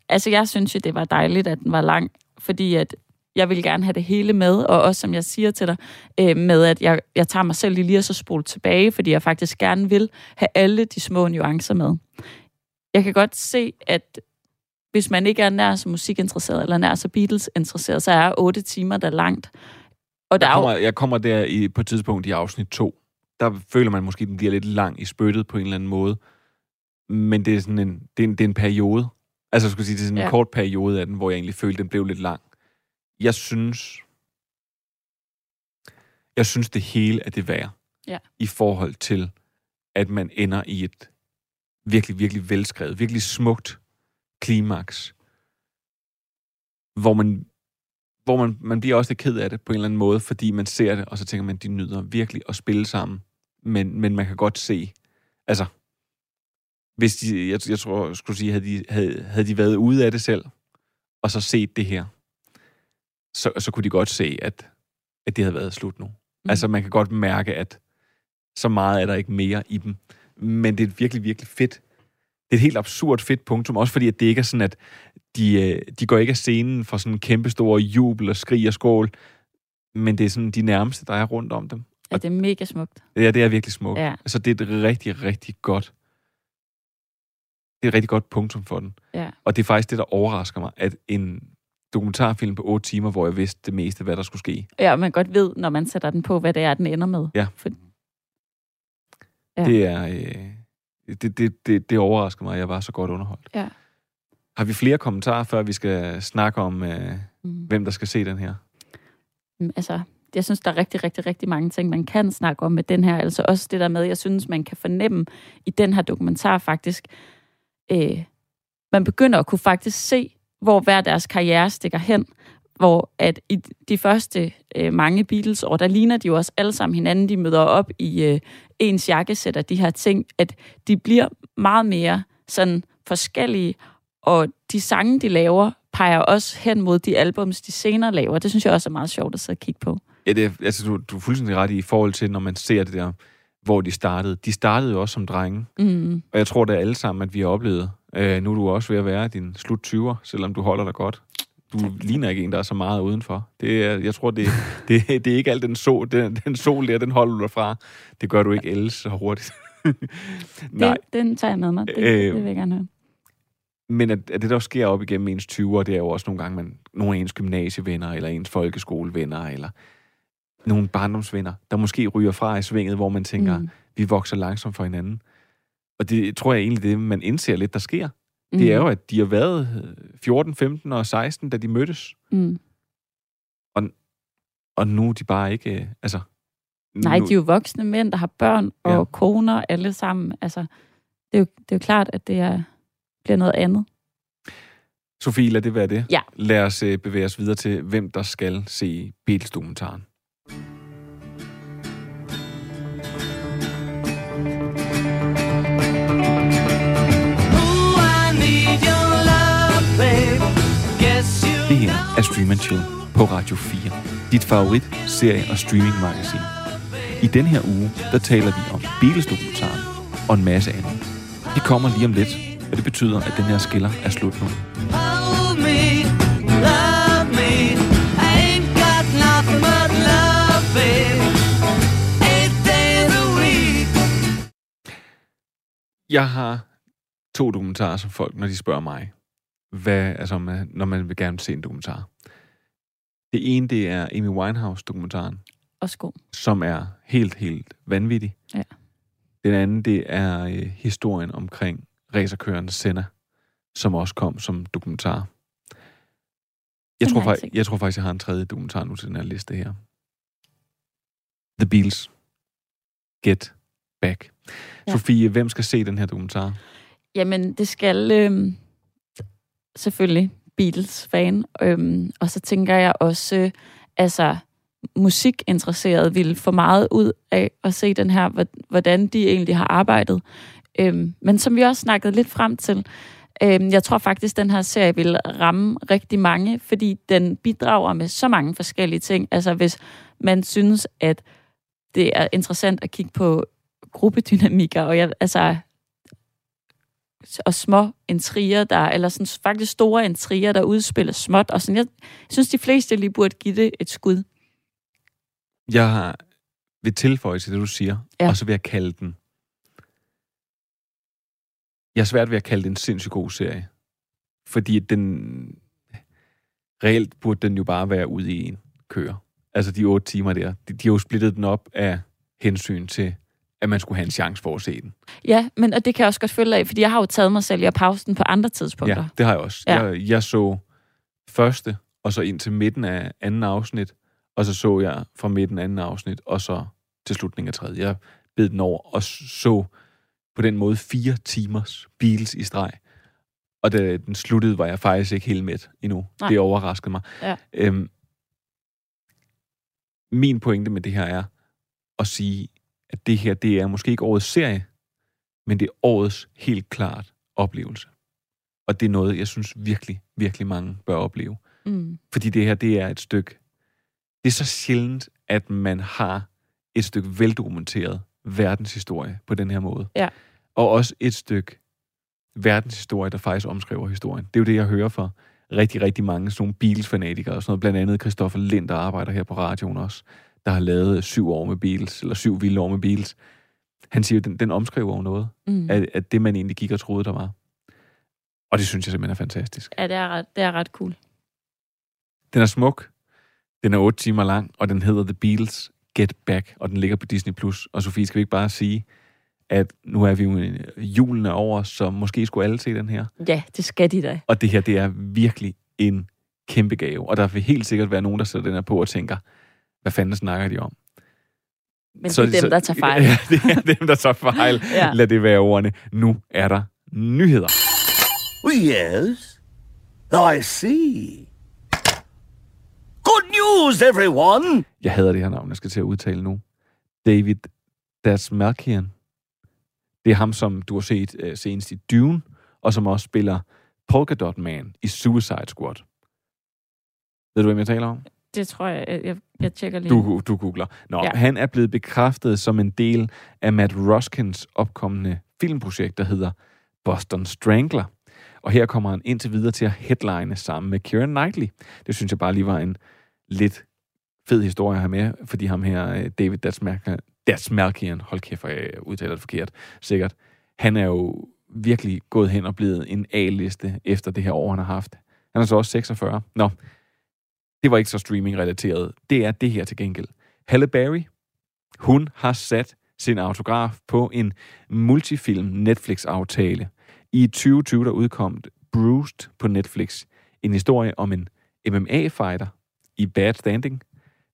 Altså, jeg synes jo, det var dejligt, at den var lang, fordi at jeg vil gerne have det hele med, og også, som jeg siger til dig, øh, med at jeg, jeg tager mig selv lige og så spole tilbage, fordi jeg faktisk gerne vil have alle de små nuancer med. Jeg kan godt se, at hvis man ikke er nær så musikinteresseret, eller nær så Beatles-interesseret, så er otte timer der langt. Og der Jeg er kommer, jeg kommer der i, på et tidspunkt i afsnit 2. Der føler man måske, at den bliver lidt lang i spyttet på en eller anden måde. men det er sådan en, det er en, det er en periode. Altså, jeg skulle sige, det er sådan en Ja. kort periode af den, hvor jeg egentlig følte, den blev lidt lang. Jeg synes, jeg synes, det hele er det værd. Ja. I forhold til, at man ender i et virkelig, virkelig velskrevet, virkelig smukt klimaks, hvor man hvor man, man bliver også lidt ked af det på en eller anden måde, fordi man ser det, og så tænker man, de nyder virkelig at spille sammen. Men, men man kan godt se, altså, hvis de, jeg, jeg tror, jeg skulle sige, havde de, havde, havde de været ude af det selv, og så set det her, så, så kunne de godt se, at, at det havde været slut nu. Mm. Altså, man kan godt mærke, at så meget er der ikke mere i dem. Men det er et virkelig, virkelig fedt. Det er et helt absurd fedt punktum, også fordi at det ikke er sådan, at de, øh, de går ikke af scenen for sådan en kæmpe stor jubel og skrig og skål, men det er sådan de nærmeste, der er rundt om dem. Ja, det er mega smukt. Ja, det er virkelig smukt. Ja. Altså, det er et rigtig, rigtig godt... Det er et rigtig godt punktum for den. Ja. Og det er faktisk det, der overrasker mig, at en dokumentarfilm på 8 timer, hvor jeg vidste det meste, hvad der skulle ske. Ja, man godt ved, når man sætter den på, hvad det er, den ender med. Ja. For. Ja. Det er... Øh, det, det, det, det overrasker mig, at jeg var så godt underholdt. Ja. Har vi flere kommentarer, før vi skal snakke om, øh, mm. hvem der skal se den her? Mm, altså, jeg synes, der er rigtig, rigtig, rigtig mange ting, man kan snakke om med den her. Altså også det der med, jeg synes, man kan fornemme i den her dokumentar faktisk, øh, man begynder at kunne faktisk se, hvor hver deres karriere stikker hen. Hvor at i de første øh, mange Beatles-år, der ligner de jo også alle sammen hinanden. De møder op i øh, ens jakkesæt og de her ting, at de bliver meget mere sådan forskellige, og de sange, de laver, peger også hen mod de albums, de senere laver. Det synes jeg også er meget sjovt at sidde og kigge på. Ja, det er, altså, du, du er fuldstændig ret i, i forhold til, når man ser det der, hvor de startede. De startede jo også som drenge, Mm. og jeg tror, det er alle sammen, at vi har oplevet. Øh, nu er du også ved at være din slut 20'er, selvom du holder dig godt. Du tak. ligner ikke en, der er så meget udenfor. Det er, jeg tror, det, det, det er ikke alt den sol, den, den sol der, den holder du dig fra. Det gør du ikke ellers så hurtigt. Nej, Det, den tager jeg med mig. Det, Øh, det vil jeg gerne høre. men at, at det, der sker op igennem ens 20'er, det er jo også nogle gange, man, nogle af ens gymnasievenner, eller ens folkeskolevenner, eller nogle barndomsvenner, der måske ryger fra i svinget, hvor man tænker, mm. vi vokser langsomt for hinanden. Og det tror jeg egentlig, det man indser lidt, der sker. Mm. Det er jo, at de har været øh, 14, 15 og 16, da de mødtes. Mm. Og nu er de bare ikke... øh, Altså, Nej, nu, de er jo voksne mænd, der har børn og Ja. ja. koner alle sammen. Altså, det er, jo, det er jo klart, at det er, bliver noget andet. Sofie, lad det være det. Ja. Lad os øh, bevæge os videre til, hvem der skal se Beatles-dokumentaren. Er Stream Chill på Radio 4. Dit favorit serie- og streamingmagasin. I den her uge, der taler vi om Beatles-dokumentaren og en masse andet. Det kommer lige om lidt, og det betyder, at den her skiller er slut nu. Hold me, love me. I ain't got nothing but love, babe. Eight days a week. Jeg har to dokumentarer, som folk, når de spørger mig, hvad, altså, når man vil gerne se en dokumentar. Det ene, det er Amy Winehouse-dokumentaren, Også god. som er helt, helt vanvittig. Ja. Den anden, det er øh, historien omkring racerkøren Senna, som også kom som dokumentar. Jeg tror, jeg jeg tror faktisk, jeg har en tredje dokumentar nu til den her liste her. The Beatles. Get Back. Ja. Sofie, hvem skal se den her dokumentar? Jamen, det skal øh, selvfølgelig Beatles-fan. Øhm, og så tænker jeg også, øh, altså musikinteresseret ville få meget ud af at se den her, hvordan de egentlig har arbejdet. Øhm, men som vi også snakkede lidt frem til, øhm, jeg tror faktisk, den her serie vil ramme rigtig mange, fordi den bidrager med så mange forskellige ting. Altså hvis man synes, at det er interessant at kigge på gruppedynamikker, og jeg, altså og små intriger, der, eller sådan faktisk store intriger, der udspiller småt. Og sådan, jeg synes, de fleste lige burde give det et skud. Jeg vil tilføje til det, du siger, ja. Og så vil jeg kalde den... Jeg er svært ved at kalde det en sindssygt god serie. Fordi den... Reelt burde den jo bare være ude i en køre. Altså de otte timer der. De, de har jo splittet den op af hensyn til at man skulle have en chance for at se den. Ja, men og det kan jeg også godt følge af, fordi jeg har jo taget mig selv i at pause den på andre tidspunkter. Ja, det har jeg også. Ja. Jeg, jeg så første, og så ind til midten af anden afsnit, og så så jeg fra midten af anden afsnit, og så til slutningen af tredje. Jeg bed den over og så på den måde fire timers Beatles i streg. Og da den sluttede, var jeg faktisk ikke helt med endnu. Nej. Det overraskede mig. Ja. Øhm, min pointe med det her er at sige, at det her, det er måske ikke årets serie, men det er årets helt klart oplevelse. Og det er noget, jeg synes virkelig, virkelig mange bør opleve. Mm. Fordi det her, det er et stykke... Det er så sjældent, at man har et stykke veldokumenteret verdenshistorie på den her måde. Ja. Og også et stykke verdenshistorie, der faktisk omskriver historien. Det er jo det, jeg hører fra rigtig, rigtig mange sådan nogle Beatles-fanatikere og sådan noget. Blandt andet Christoffer Lind, der arbejder her på radioen også, der har lavet syv år med Beatles, eller syv vilde år med Beatles. Han siger, at den, den omskriver jo noget Mm. af, af det, man egentlig gik og troede, der var. Og det synes jeg simpelthen er fantastisk. Ja, det er, ret, det er ret cool. Den er smuk. Den er 8 timer lang, og den hedder The Beatles Get Back, og den ligger på Disney+. Plus. Og Sofie, skal vi ikke bare sige, at nu er vi jo i- julen er over, så måske skulle alle se den her. Ja, det skal de da. Og det her, det er virkelig en kæmpe gave. Og der vil helt sikkert være nogen, der sætter den her på og tænker, hvad fanden snakker de om? Men så, det er dem, der tager fejl. Ja, det er dem, der tager fejl. Ja. Lad det være ordene. Nu er der nyheder. Yes. I see. Good news, everyone! Jeg hader det her navn, jeg skal til at udtale nu. David Dasmalkian. Det er ham, som du har set uh, senest i Dune, og som også spiller Polka Dot Man i Suicide Squad. Ved du, hvem jeg taler om? Det tror jeg, jeg, jeg, jeg tjekker lige. Du, du googler. Nå, ja. Han er blevet bekræftet som en del af Matt Roskins opkommende filmprojekt, der hedder Boston Strangler. Og her kommer han indtil videre til at headline sammen med Keira Knightley. Det synes jeg bare lige var en lidt fed historie have med, fordi ham her, øh, David Datsmalkian, Datsmalkian hold kæft, for jeg udtaler det forkert, sikkert, han er jo virkelig gået hen og blevet en A-liste efter det her år, han har haft. Han er så også 46. Nå, det var ikke så streaming-relateret. Det er det her til gengæld. Halle Berry, hun har sat sin autograf på en multifilm Netflix-aftale. I 2020 der udkom Bruised på Netflix. En historie om en MMA-fighter i Bad Standing.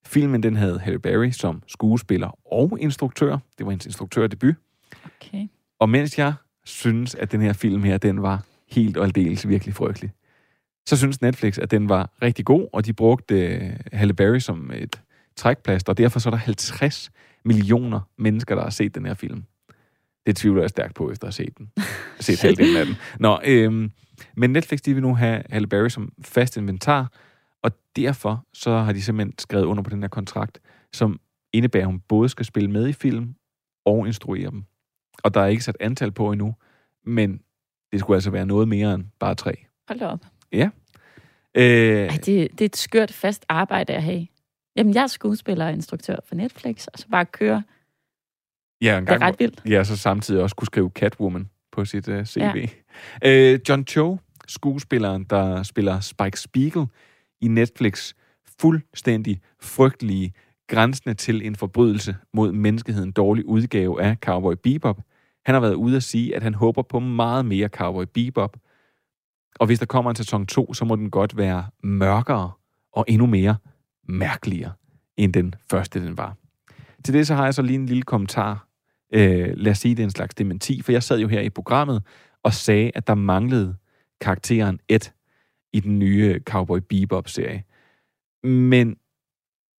Filmen den havde Halle Berry som skuespiller og instruktør. Det var hendes instruktørdebut. Okay. Og mens jeg synes, at den her film her, den var helt og aldeles virkelig frygtelig, så synes Netflix, at den var rigtig god, og de brugte øh, Halle Berry som et trækplaster, og derfor så er der 50 millioner mennesker, der har set den her film. Det tvivler jeg stærkt på, efter at have set den. set halvdelen af den. Nå, øhm, men Netflix, de vil nu have Halle Berry som fast inventar, og derfor så har de simpelthen skrevet under på den her kontrakt, som indebærer, at hun både skal spille med i film og instruere dem. Og der er ikke sat antal på endnu, men det skulle altså være noget mere end bare tre. Hold da op. Ja. Øh, Ej, det, det er et skørt fast arbejde at have. Jamen, jeg er skuespiller og instruktør for Netflix, og så bare køre. ja, en Det er gang, ret vildt. ja, så samtidig også kunne skrive Catwoman på sit uh, CV. Ja. Øh, John Cho, skuespilleren, der spiller Spike Spiegel i Netflix fuldstændig frygtelige, grænsende til en forbrydelse mod menneskeheden dårlig udgave af Cowboy Bebop. Han har været ude at sige, at han håber på meget mere Cowboy Bebop. Og hvis der kommer en sæson 2, så må den godt være mørkere og endnu mere mærkeligere, end den første den var. Til det så har jeg så lige en lille kommentar. Øh, lad os sige, det er en slags dementi, for jeg sad jo her i programmet og sagde, at der manglede karakteren Ed i den nye Cowboy Bebop-serie. Men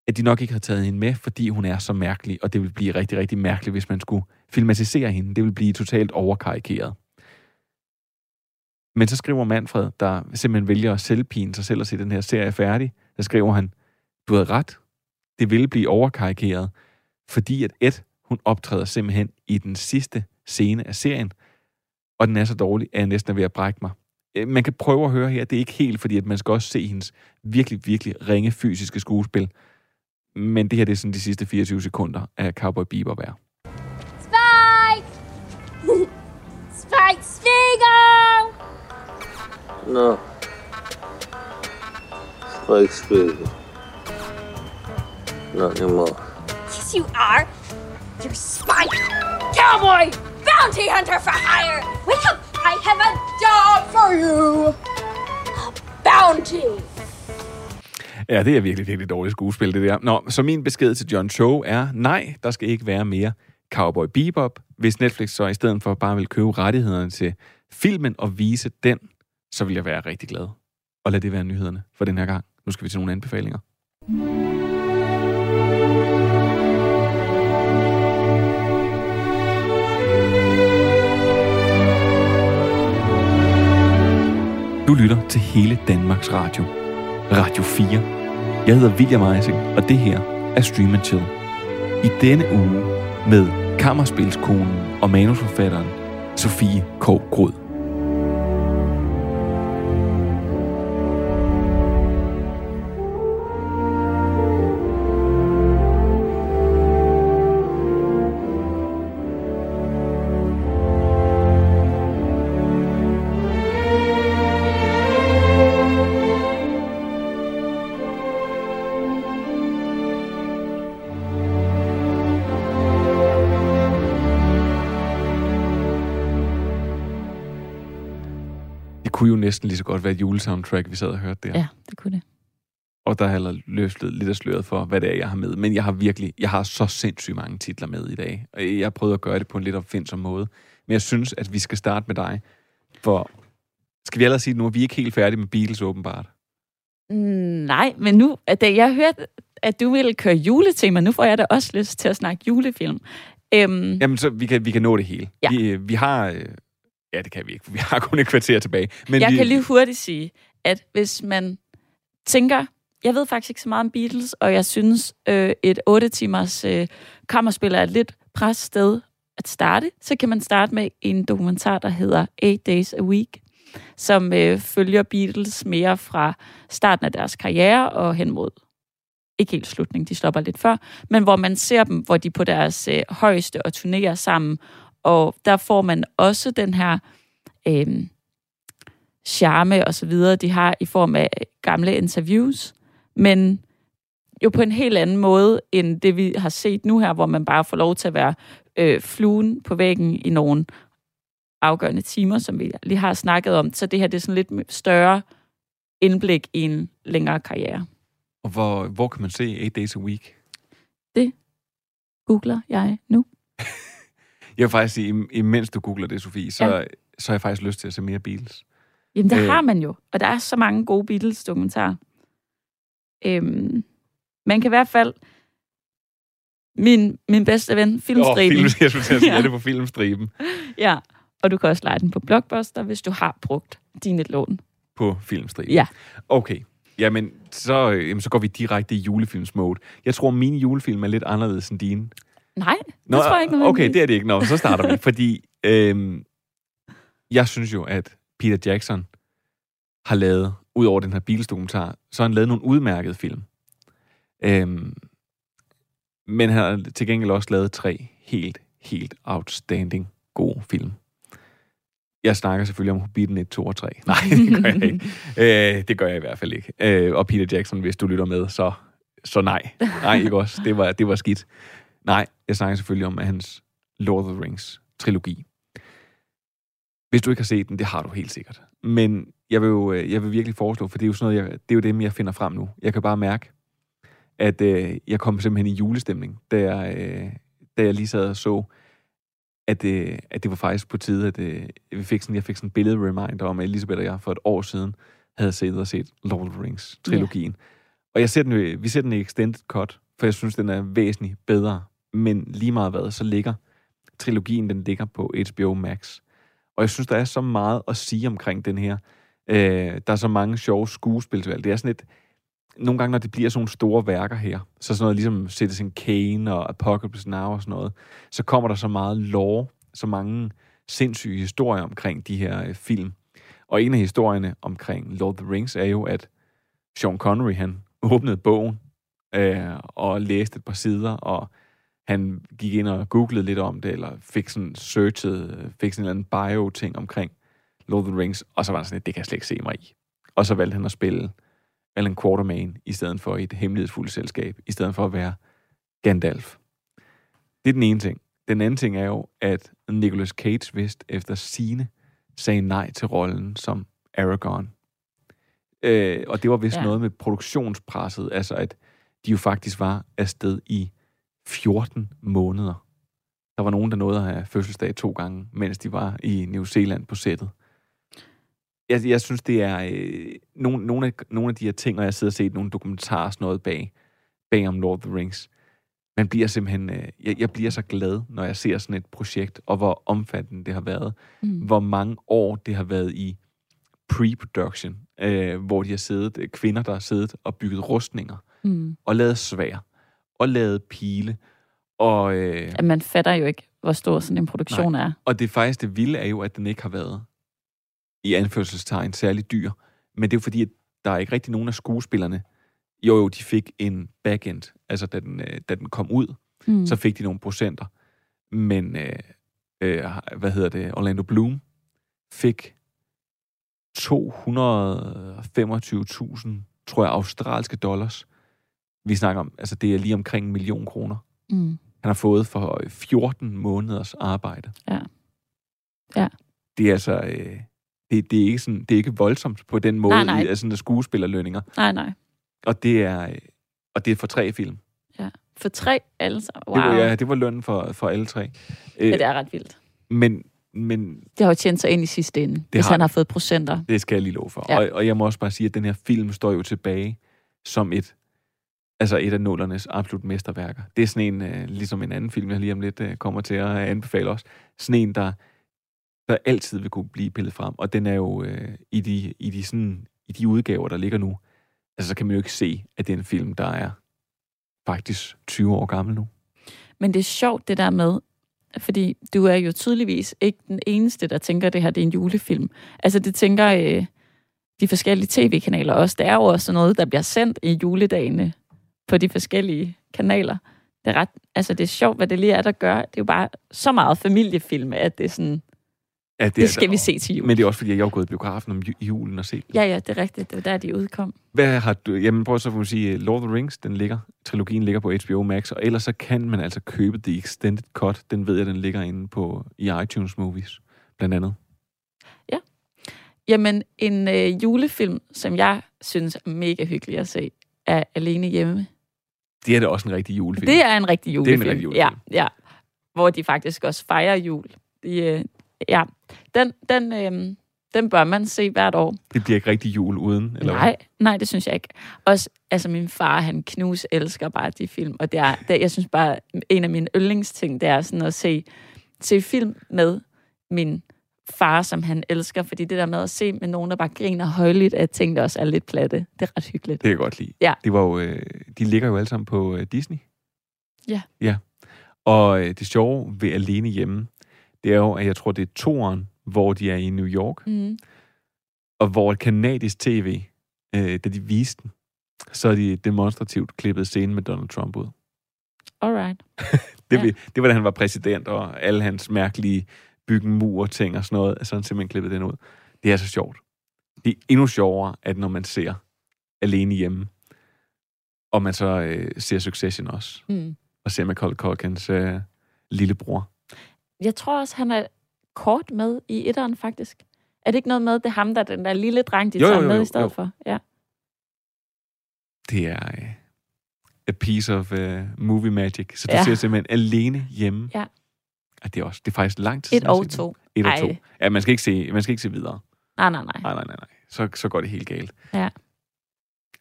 at de nok ikke havde taget hende med, fordi hun er så mærkelig, og det ville blive rigtig, rigtig mærkeligt, hvis man skulle filmatisere hende. Det ville blive totalt overkarikeret. Men så skriver Manfred, der simpelthen vælger at selvpine sig selv og se den her serie færdig, der skriver han, du havde ret, det ville blive overkarikeret, fordi at Ed, hun optræder simpelthen i den sidste scene af serien, og den er så dårlig, at jeg næsten er ved at brække mig. Øh, man kan prøve at høre her, det er ikke helt, fordi at man skal også se hendes virkelig, virkelig ringe fysiske skuespil. Men det her, det er sådan de sidste 24 sekunder af Cowboy Bebop er. No. Spike Spiegel. Not anymore. Yes, you are. You're Spike. cowboy! Bounty hunter for hire! Wake up! I have a job for you! A bounty! Ja, det er virkelig, virkelig dårligt skuespil, det der. Nå, så min besked til John Cho er, nej, der skal ikke være mere Cowboy Bebop. Hvis Netflix så i stedet for bare vil købe rettighederne til filmen og vise den, så vil jeg være rigtig glad. Og lad det være nyhederne for den her gang. Nu skal vi til nogle anbefalinger. Du lytter til hele Danmarks Radio. Radio 4. Jeg hedder William Eising, og det her er Stream Chill. I denne uge med kammerspilskonen og manusforfatteren Sofie K. Grod. Næsten lige så godt være et julesoundtrack, vi sad og hørte der. Ja, det kunne det. Og der har jeg løftet lidt af sløret for, hvad det er, jeg har med. Men jeg har virkelig, jeg har så sindssygt mange titler med i dag. Og jeg har prøvet at gøre det på en lidt opfindsom måde. Men jeg synes, at vi skal starte med dig. For skal vi allerede sige nu, at vi er ikke helt færdige med Beatles åbenbart. Mm, Nej, men nu, at da jeg hørte, at du ville køre juletema, nu får jeg da også lyst til at snakke julefilm. Øhm, Jamen, så vi kan, vi kan nå det hele. Ja. Vi, øh, vi har... Ja, det kan vi ikke. for Vi har kun et kvarter tilbage. Men jeg vi, kan lige hurtigt sige, at hvis man tænker, jeg ved faktisk ikke så meget om Beatles, og jeg synes, øh, et 8 timers øh, kammerspil er et lidt pres sted at starte, så kan man starte med en dokumentar, der hedder 8 Days a Week, som øh, følger Beatles mere fra starten af deres karriere og hen mod ikke helt slutning, de stopper lidt før, men hvor man ser dem, hvor de på deres øh, højeste og turnerer sammen, og der får man også den her øh, charme og så videre, de har i form af gamle interviews, men jo på en helt anden måde, end det vi har set nu her, hvor man bare får lov til at være øh, fluen på væggen i nogle afgørende timer, som vi lige har snakket om. Så det her det er sådan lidt større indblik i en længere karriere. Og hvor, hvor kan man se 8 Days a Week? Googler jeg nu. Jeg vil faktisk sige, im- imens du googler det, Sofie, så, Ja. så har jeg faktisk lyst til at se mere Beatles. Jamen, der Øh. har man jo. Og der er så mange gode Beatles-dokumentarer. Øhm, man kan i hvert fald... Min, min bedste ven, Filmstriben. Åh, film, jeg skulle til at sige, Ja. det på filmstriben. Ja, og du kan også lege den på Blockbuster, hvis du har brugt dine lån. På filmstriben. Ja. Okay. Jamen, så, øh, jamen, så går vi direkte i julefilmsmode. Jeg tror, mine julefilm er lidt anderledes end dine. Nej, det tror jeg ikke noget. Okay, det er det ikke. Nå, så starter vi. Fordi øhm, jeg synes jo, at Peter Jackson har lavet, ud over den her Beatles-dokumentar, så har han lavet nogle udmærkede film. Øhm, men han har til gengæld også lavet tre helt, helt outstanding gode film. Jeg snakker selvfølgelig om Hobbiten 1, 2 og 3. Nej, det gør jeg ikke. Øh, det gør jeg i hvert fald ikke. Øh, og Peter Jackson, hvis du lytter med, så, så nej. Nej, ikke også. Det var, det var skidt. Nej, jeg snakker selvfølgelig om hans Lord of the Rings trilogi. Hvis du ikke har set den, det har du helt sikkert. Men jeg vil jo øh, jeg vil virkelig foreslå, for det er jo sådan noget, jeg, det er jo dem, jeg finder frem nu. Jeg kan bare mærke, at øh, jeg kom simpelthen i julestemning, da jeg, øh, da jeg lige sad og så, at, øh, at det var faktisk på tide, at øh, vi fik sådan, jeg fik sådan en billede reminder om, at Elisabeth og jeg for et år siden havde set og set Lord of the Rings trilogien. Yeah. Og jeg ser den, jo- vi ser den i extended cut, for jeg synes, den er væsentligt bedre. Men lige meget hvad, så ligger trilogien, den ligger på HBO Max. Og jeg synes, der er så meget at sige omkring den her. Øh, der er så mange sjove skuespilsvalg. Det er sådan et... Nogle gange, når det bliver sådan nogle store værker her, så sådan noget ligesom Citizen Kane og Apocalypse Now og sådan noget, så kommer der så meget lore, så mange sindssyge historier omkring de her øh, film. Og en af historierne omkring Lord of the Rings er jo, at Sean Connery, han åbnede bogen øh, og læste et par sider, og han gik ind og googlede lidt om det, eller fik sådan searchet, fik sådan en eller anden bio-ting omkring Lord of the Rings, og så var han sådan, at det kan jeg slet ikke se mig i. Og så valgte han at spille Alan Quartermain, i stedet for et hemmelighedsfuldt selskab, i stedet for at være Gandalf. Det er den ene ting. den anden ting er jo, at Nicolas Cage vist efter sine sagde nej til rollen som Aragorn. Øh, og det var vist ja. noget med produktionspresset, altså at de jo faktisk var afsted i 14 måneder. Der var nogen, der nåede at have fødselsdag to gange, mens de var i New Zealand på sættet. Jeg, jeg synes, det er øh, nogle, nogle, af, nogle af de her ting, og jeg sidder og set nogle dokumentarer, sådan noget bag, bag om Lord of the Rings. Man bliver simpelthen, øh, jeg, jeg bliver så glad, når jeg ser sådan et projekt, og hvor omfattende det har været. Mm. Hvor mange år det har været i pre-production, øh, hvor de har siddet, kvinder, der har siddet og bygget rustninger, Mm. og lavet svær, og lavet pile, og... Øh, At man fatter jo ikke, hvor stor sådan en produktion Nej. er. Og det faktisk det vilde er jo, at den ikke har været i anførselstegn særlig dyr. Men det er jo fordi, at der er ikke rigtig nogen af skuespillerne. Jo, jo, de fik en backend. Altså, da den, øh, da den kom ud, mm. så fik de nogle procenter. Men, øh, øh, hvad hedder det, Orlando Bloom fik 225.000, tror jeg, australske dollars. Vi snakker om, altså det er lige omkring en million kroner Mm. han har fået for 14 måneders arbejde. Ja. Ja. Det er altså... Øh, det, det, er ikke sådan, det er ikke voldsomt på den måde, Nej, nej. altså, sådan skuespillerlønninger. Nej, nej. Og det er, øh, og det er for tre film. Ja. For tre, altså. Wow. Det, var, ja, det var lønnen for, for alle tre. Øh, ja, det er ret vildt. men, men Det har jo tjent sig ind i sidste ende, det hvis har han har fået procenter. det skal jeg lige love for. Ja. Og, og jeg må også bare sige, at den her film står jo tilbage som et altså et af nullernes absolut mesterværker. Det er sådan en, øh, ligesom en anden film, jeg lige om lidt øh, kommer til at øh, anbefale også. Sådan en, der, der altid vil kunne blive pillet frem. Og den er jo øh, i, de, i, de sådan, i de udgaver, der ligger nu, altså så kan man jo ikke se, at det er en film, der er faktisk 20 år gammel nu. Men det er sjovt, det der med, fordi du er jo tydeligvis ikke den eneste, der tænker, at det her det er en julefilm. Altså det tænker øh, de forskellige tv-kanaler også. Det er jo også noget, der bliver sendt i juledagene på de forskellige kanaler. Det er, ret, altså det er sjovt, hvad det lige er, der gør. Det er jo bare så meget familiefilm, at det er sådan, Ja, det, det skal vi se til jul. Men det er også, fordi jeg er gået i biografen om ju- julen og set den. Ja, ja, det er rigtigt. Det var der, de udkom. Hvad har du... Jamen prøv så at sige, Lord of the Rings, den ligger, trilogien ligger på HBO Max, og ellers så kan man altså købe The Extended Cut. Den ved jeg, den ligger inde på i iTunes Movies, blandt andet. Jamen, en øh, julefilm, som jeg synes er mega hyggelig at se, er Alene Hjemme. Det er da også en rigtig julefilm. Det er en rigtig Det er julefilm. en rigtig julefilm. Ja, ja. Hvor de faktisk også fejrer jul. De, øh, ja, den, den, øh, den bør man se hvert år. Det bliver ikke rigtig jul uden, eller nej, nej, det synes jeg ikke. Også, altså min far, han knus elsker bare de film, og det er, det, jeg synes bare, en af mine yndlingsting, det er sådan at se, se film med min far, som han elsker, fordi det der med at se med nogen, der bare griner højligt, at ting, der også er lidt platte, det er ret hyggeligt. Det kan jeg godt lide. Ja. Det var jo, øh, de ligger jo alle sammen på øh, Disney. Ja. Ja. Og øh, det sjove ved Alene Hjemme, det er jo, at jeg tror, det er toeren, hvor de er i New York, Mm. og hvor et kanadisk tv, øh, da de viste den, så er de demonstrativt klippet scenen med Donald Trump ud. Alright. Det, ja. det var, da han var præsident, og alle hans mærkelige byggen mur ting og sådan noget, så han simpelthen klippet den ud. Det er så sjovt. Det er endnu sjovere, at når man ser alene hjemme, og man så øh, ser Succession også, Mm. og ser Macaulay Culkins øh, lillebror. Jeg tror også, han er kort med i etteren, faktisk. Er det ikke noget med, det er ham, der er den der lille dreng, de Jo, tager jo, jo, med i stedet jo. for? Ja. Det er øh, a piece of uh, movie magic. Så du ja. ser simpelthen alene hjemme. Ja. Det er også det er faktisk lang tid Et og den. to. Et og to. Ja, man skal ikke se, man skal ikke se videre. Nej, nej, nej. Nej, nej, nej, nej. Så, så går det helt galt. Ja.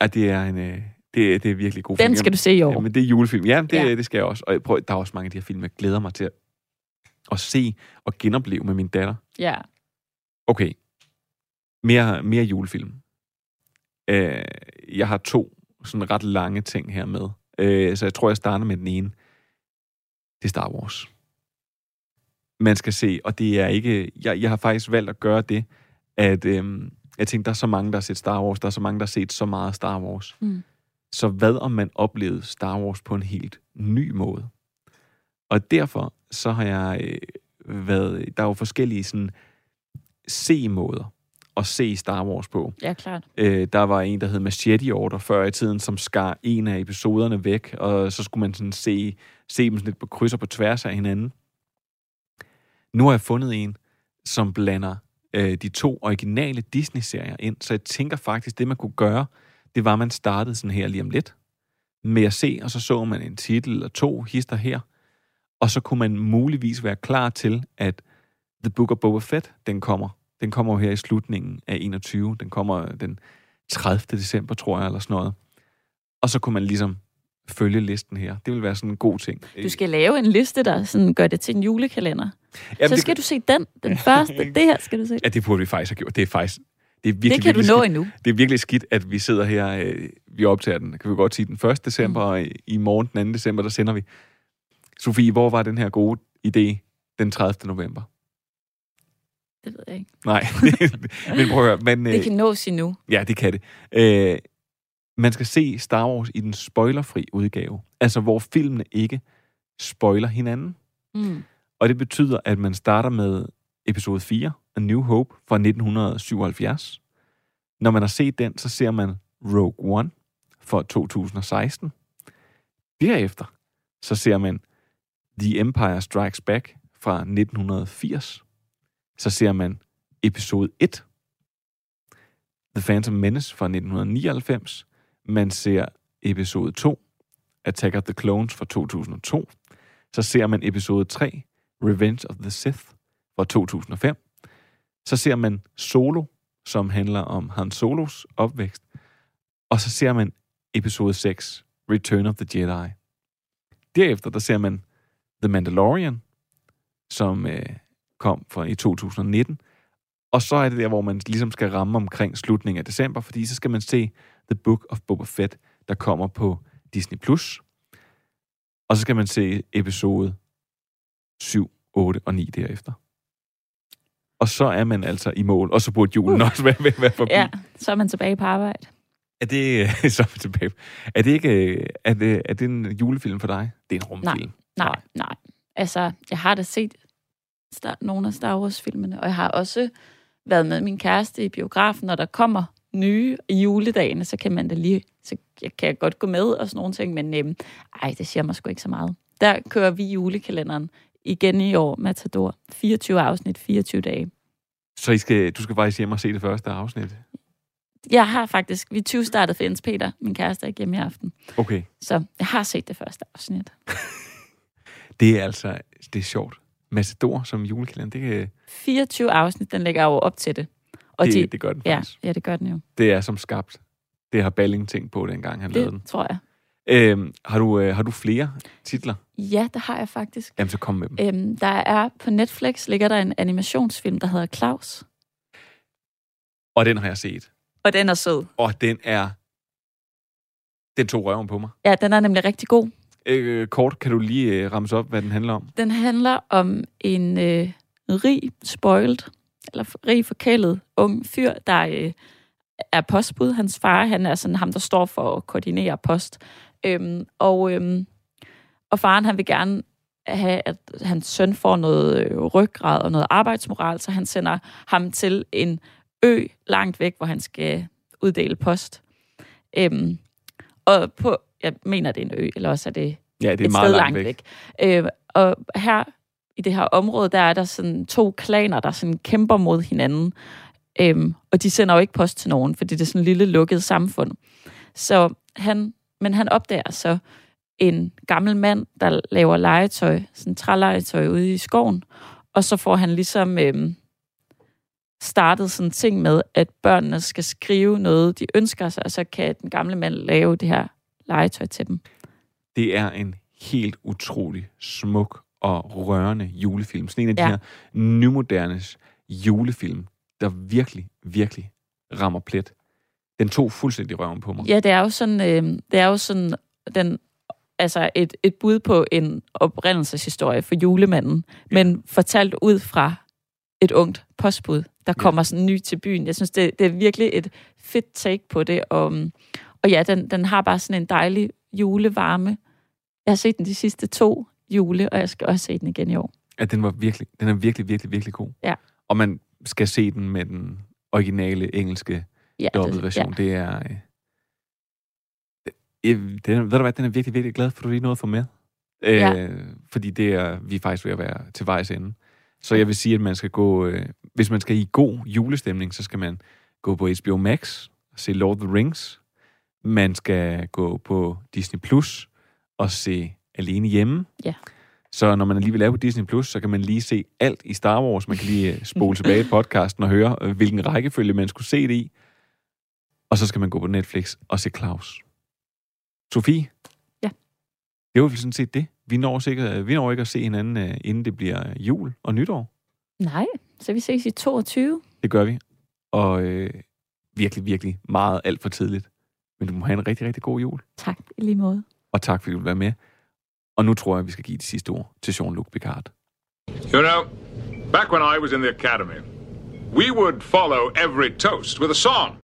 Ja, det er en... Øh, det, det er virkelig god Den film. skal du se i år. Jamen, det er julefilm. Ja, det, Ja. det skal jeg også. Og jeg prøver, der er også mange af de her film, jeg glæder mig til at, at se og genopleve med min datter. Ja. Okay. Mere, mere julefilm. Øh, jeg har to sådan ret lange ting her med. Øh, så jeg tror, jeg starter med den ene. Det er Star Wars. Man skal se, og det er ikke... Jeg, jeg har faktisk valgt at gøre det, at øhm, jeg tænkte, der er så mange, der har set Star Wars, der er så mange, der har set så meget Star Wars. Mm. Så hvad om man oplevede Star Wars på en helt ny måde? Og derfor så har jeg øh, været... Der er jo forskellige sådan se-måder at se Star Wars på. Ja, klart. Øh, der var en, der hed Machete Order før i tiden, som skar en af episoderne væk, og så skulle man sådan se, se dem sådan lidt på kryds og på tværs af hinanden. Nu har jeg fundet en, som blander øh, de to originale Disney-serier ind, så jeg tænker faktisk, det man kunne gøre, det var, at man startede sådan her lige om lidt, med at se, og så så man en titel eller to hister her, og så kunne man muligvis være klar til, at The Book of Boba Fett, den kommer. Den kommer jo her i slutningen af 21. Den kommer den 30. december, tror jeg, eller sådan noget. Og så kunne man ligesom følge listen her. Det vil være sådan en god ting. Du skal lave en liste, der sådan gør det til en julekalender. Jamen, så det- skal du se den, den første. Det her skal du se. Ja, det burde vi faktisk have gjort. Det er faktisk... Det, er virkelig, Det kan du nå skidt. endnu. Det er virkelig skidt, at vi sidder her, øh, vi optager den, kan vi godt sige, den 1. december, mm. og i- i morgen den 2. december, der sender vi. Sofie, hvor var den her gode idé den 30. november? Det ved jeg ikke. Nej, men prøv at høre. Men, Det kan nås endnu. Ja, det kan det. Øh, man skal se Star Wars i den spoilerfri udgave. Altså, hvor filmene ikke spoiler hinanden. Mm. Og det betyder, at man starter med episode 4, A New Hope fra 1977. Når man har set den, så ser man Rogue One fra 2016. Derefter, så ser man The Empire Strikes Back fra 1980. Så ser man episode 1, The Phantom Menace fra 1999. Man ser episode 2, Attack of the Clones fra 2002. Så ser man episode 3, Revenge of the Sith fra 2005. Så ser man Solo, som handler om Han Solos opvækst. Og så ser man episode 6, Return of the Jedi. Derefter der ser man The Mandalorian, som øh, kom fra i 2019. Og så er det der, hvor man ligesom skal ramme omkring slutningen af december, fordi så skal man se The Book of Boba Fett, der kommer på Disney+. Plus. Og så skal man se episode 7, 8 og 9 derefter. Og så er man altså i mål, og så burde julen uh. også være, være, være forbi. Ja, så er man tilbage på arbejde. Er det, så er tilbage. Er det ikke øh, er det, er det en julefilm for dig? Det er en rumfilm. Nej, nej. Altså, jeg har da set Star, nogle af Star Wars-filmene, og jeg har også været med min kæreste i biografen, når der kommer nye i juledagene, så kan man da lige, så kan jeg godt gå med og sådan nogle ting, men øhm, ej, det siger mig sgu ikke så meget. Der kører vi julekalenderen igen i år, Matador. 24 afsnit, 24 dage. Så I skal, du skal faktisk hjem og se det første afsnit? Jeg har faktisk, vi 20 startet for Jens Peter, min kæreste er hjemme i aften. Okay. Så jeg har set det første afsnit. Det er altså, det er sjovt. Matador som julekalender, det, kan, 24 afsnit, den lægger jo op til det. Og det, de, det gør den ja, faktisk. ja, det gør den jo. Det er som skabt. Det har Balling tænkt på, dengang han lavede den. Det tror jeg. Øhm, har, du, øh, har du flere titler? Ja, det har jeg faktisk. Jamen, så kom med dem. Øhm, der er på Netflix ligger der en animationsfilm, der hedder Claus. Og den har jeg set. Og den er sød. Og den er... Den tog røven på mig. Ja, den er nemlig rigtig god. Øh, kort, kan du lige øh, ramse op, hvad den handler om? Den handler om en øh, rig, spoiled, rig, forkælet ung fyr, der øh, er postbud. Hans far, han er sådan ham, der står for at koordinere post. Øhm, og, øhm, og faren, han vil gerne have, at hans søn får noget øh, ryggrad og noget arbejdsmoral, så han sender ham til en ø langt væk, hvor han skal uddele post. Øhm, og på, jeg mener, det er en ø, eller også er det Ja, det er et meget sted langt væk. væk. Øh, og her i det her område, der er der sådan to klaner, der sådan kæmper mod hinanden. Øhm, og de sender jo ikke post til nogen, fordi det er sådan et lille lukket samfund. Så han, men han opdager så en gammel mand, der laver legetøj, sådan trælegetøj ude i skoven. Og så får han ligesom øhm, startet sådan en ting med, at børnene skal skrive noget, de ønsker sig, og så kan den gamle mand lave det her legetøj til dem. Det er en helt utrolig smuk og rørende julefilm. Sådan en af ja. Ja. de her nymodernes julefilm, der virkelig, virkelig rammer plet. Den tog fuldstændig røven på mig. Ja, det er jo sådan, øh, det er jo sådan den, altså et, et bud på en oprindelseshistorie for julemanden, ja. men fortalt ud fra et ungt postbud, der kommer sådan ny til byen. Jeg synes, det, det er virkelig et fedt take på det, og, og ja, den, den har bare sådan en dejlig julevarme. Jeg har set den de sidste to jule, og jeg skal også se den igen i år. At den var virkelig, den er virkelig, virkelig, virkelig god. Ja. Og man skal se den med den originale engelske Ja, dobbeltversion. ja. Det er... Øh, øh, den, er- ved du hvad, den er virkelig, virkelig glad for, at du lige nåede at få med. Øh, Ja. Fordi det er, vi er faktisk ved at være til vejs ende. Så jeg vil sige, at man skal gå, øh, hvis man skal i god julestemning, så skal man gå på HBO Max og se Lord of the Rings. Man skal gå på Disney Plus og se Alene Hjemme. Ja. Så når man alligevel er på Disney Plus, så kan man lige se alt i Star Wars. Man kan lige øh, spole tilbage i podcasten og høre, øh, hvilken rækkefølge man skulle se det i. Og så skal man gå på Netflix og se Claus. Sofie? Ja. Det var vel sådan set det. Vi når, sikkert, vi når ikke at se hinanden, øh, inden det bliver jul og nytår. Nej, så vi ses i 22. Det gør vi. Og øh, virkelig, virkelig meget alt for tidligt. Men du må have en rigtig, rigtig god jul. Tak, i lige måde. Og tak, fordi du vil være med. Og nu tror jeg, vi skal give de sidste ord til Jean-Luc Picard. You know, back when I was in the academy, we would follow every toast with a song.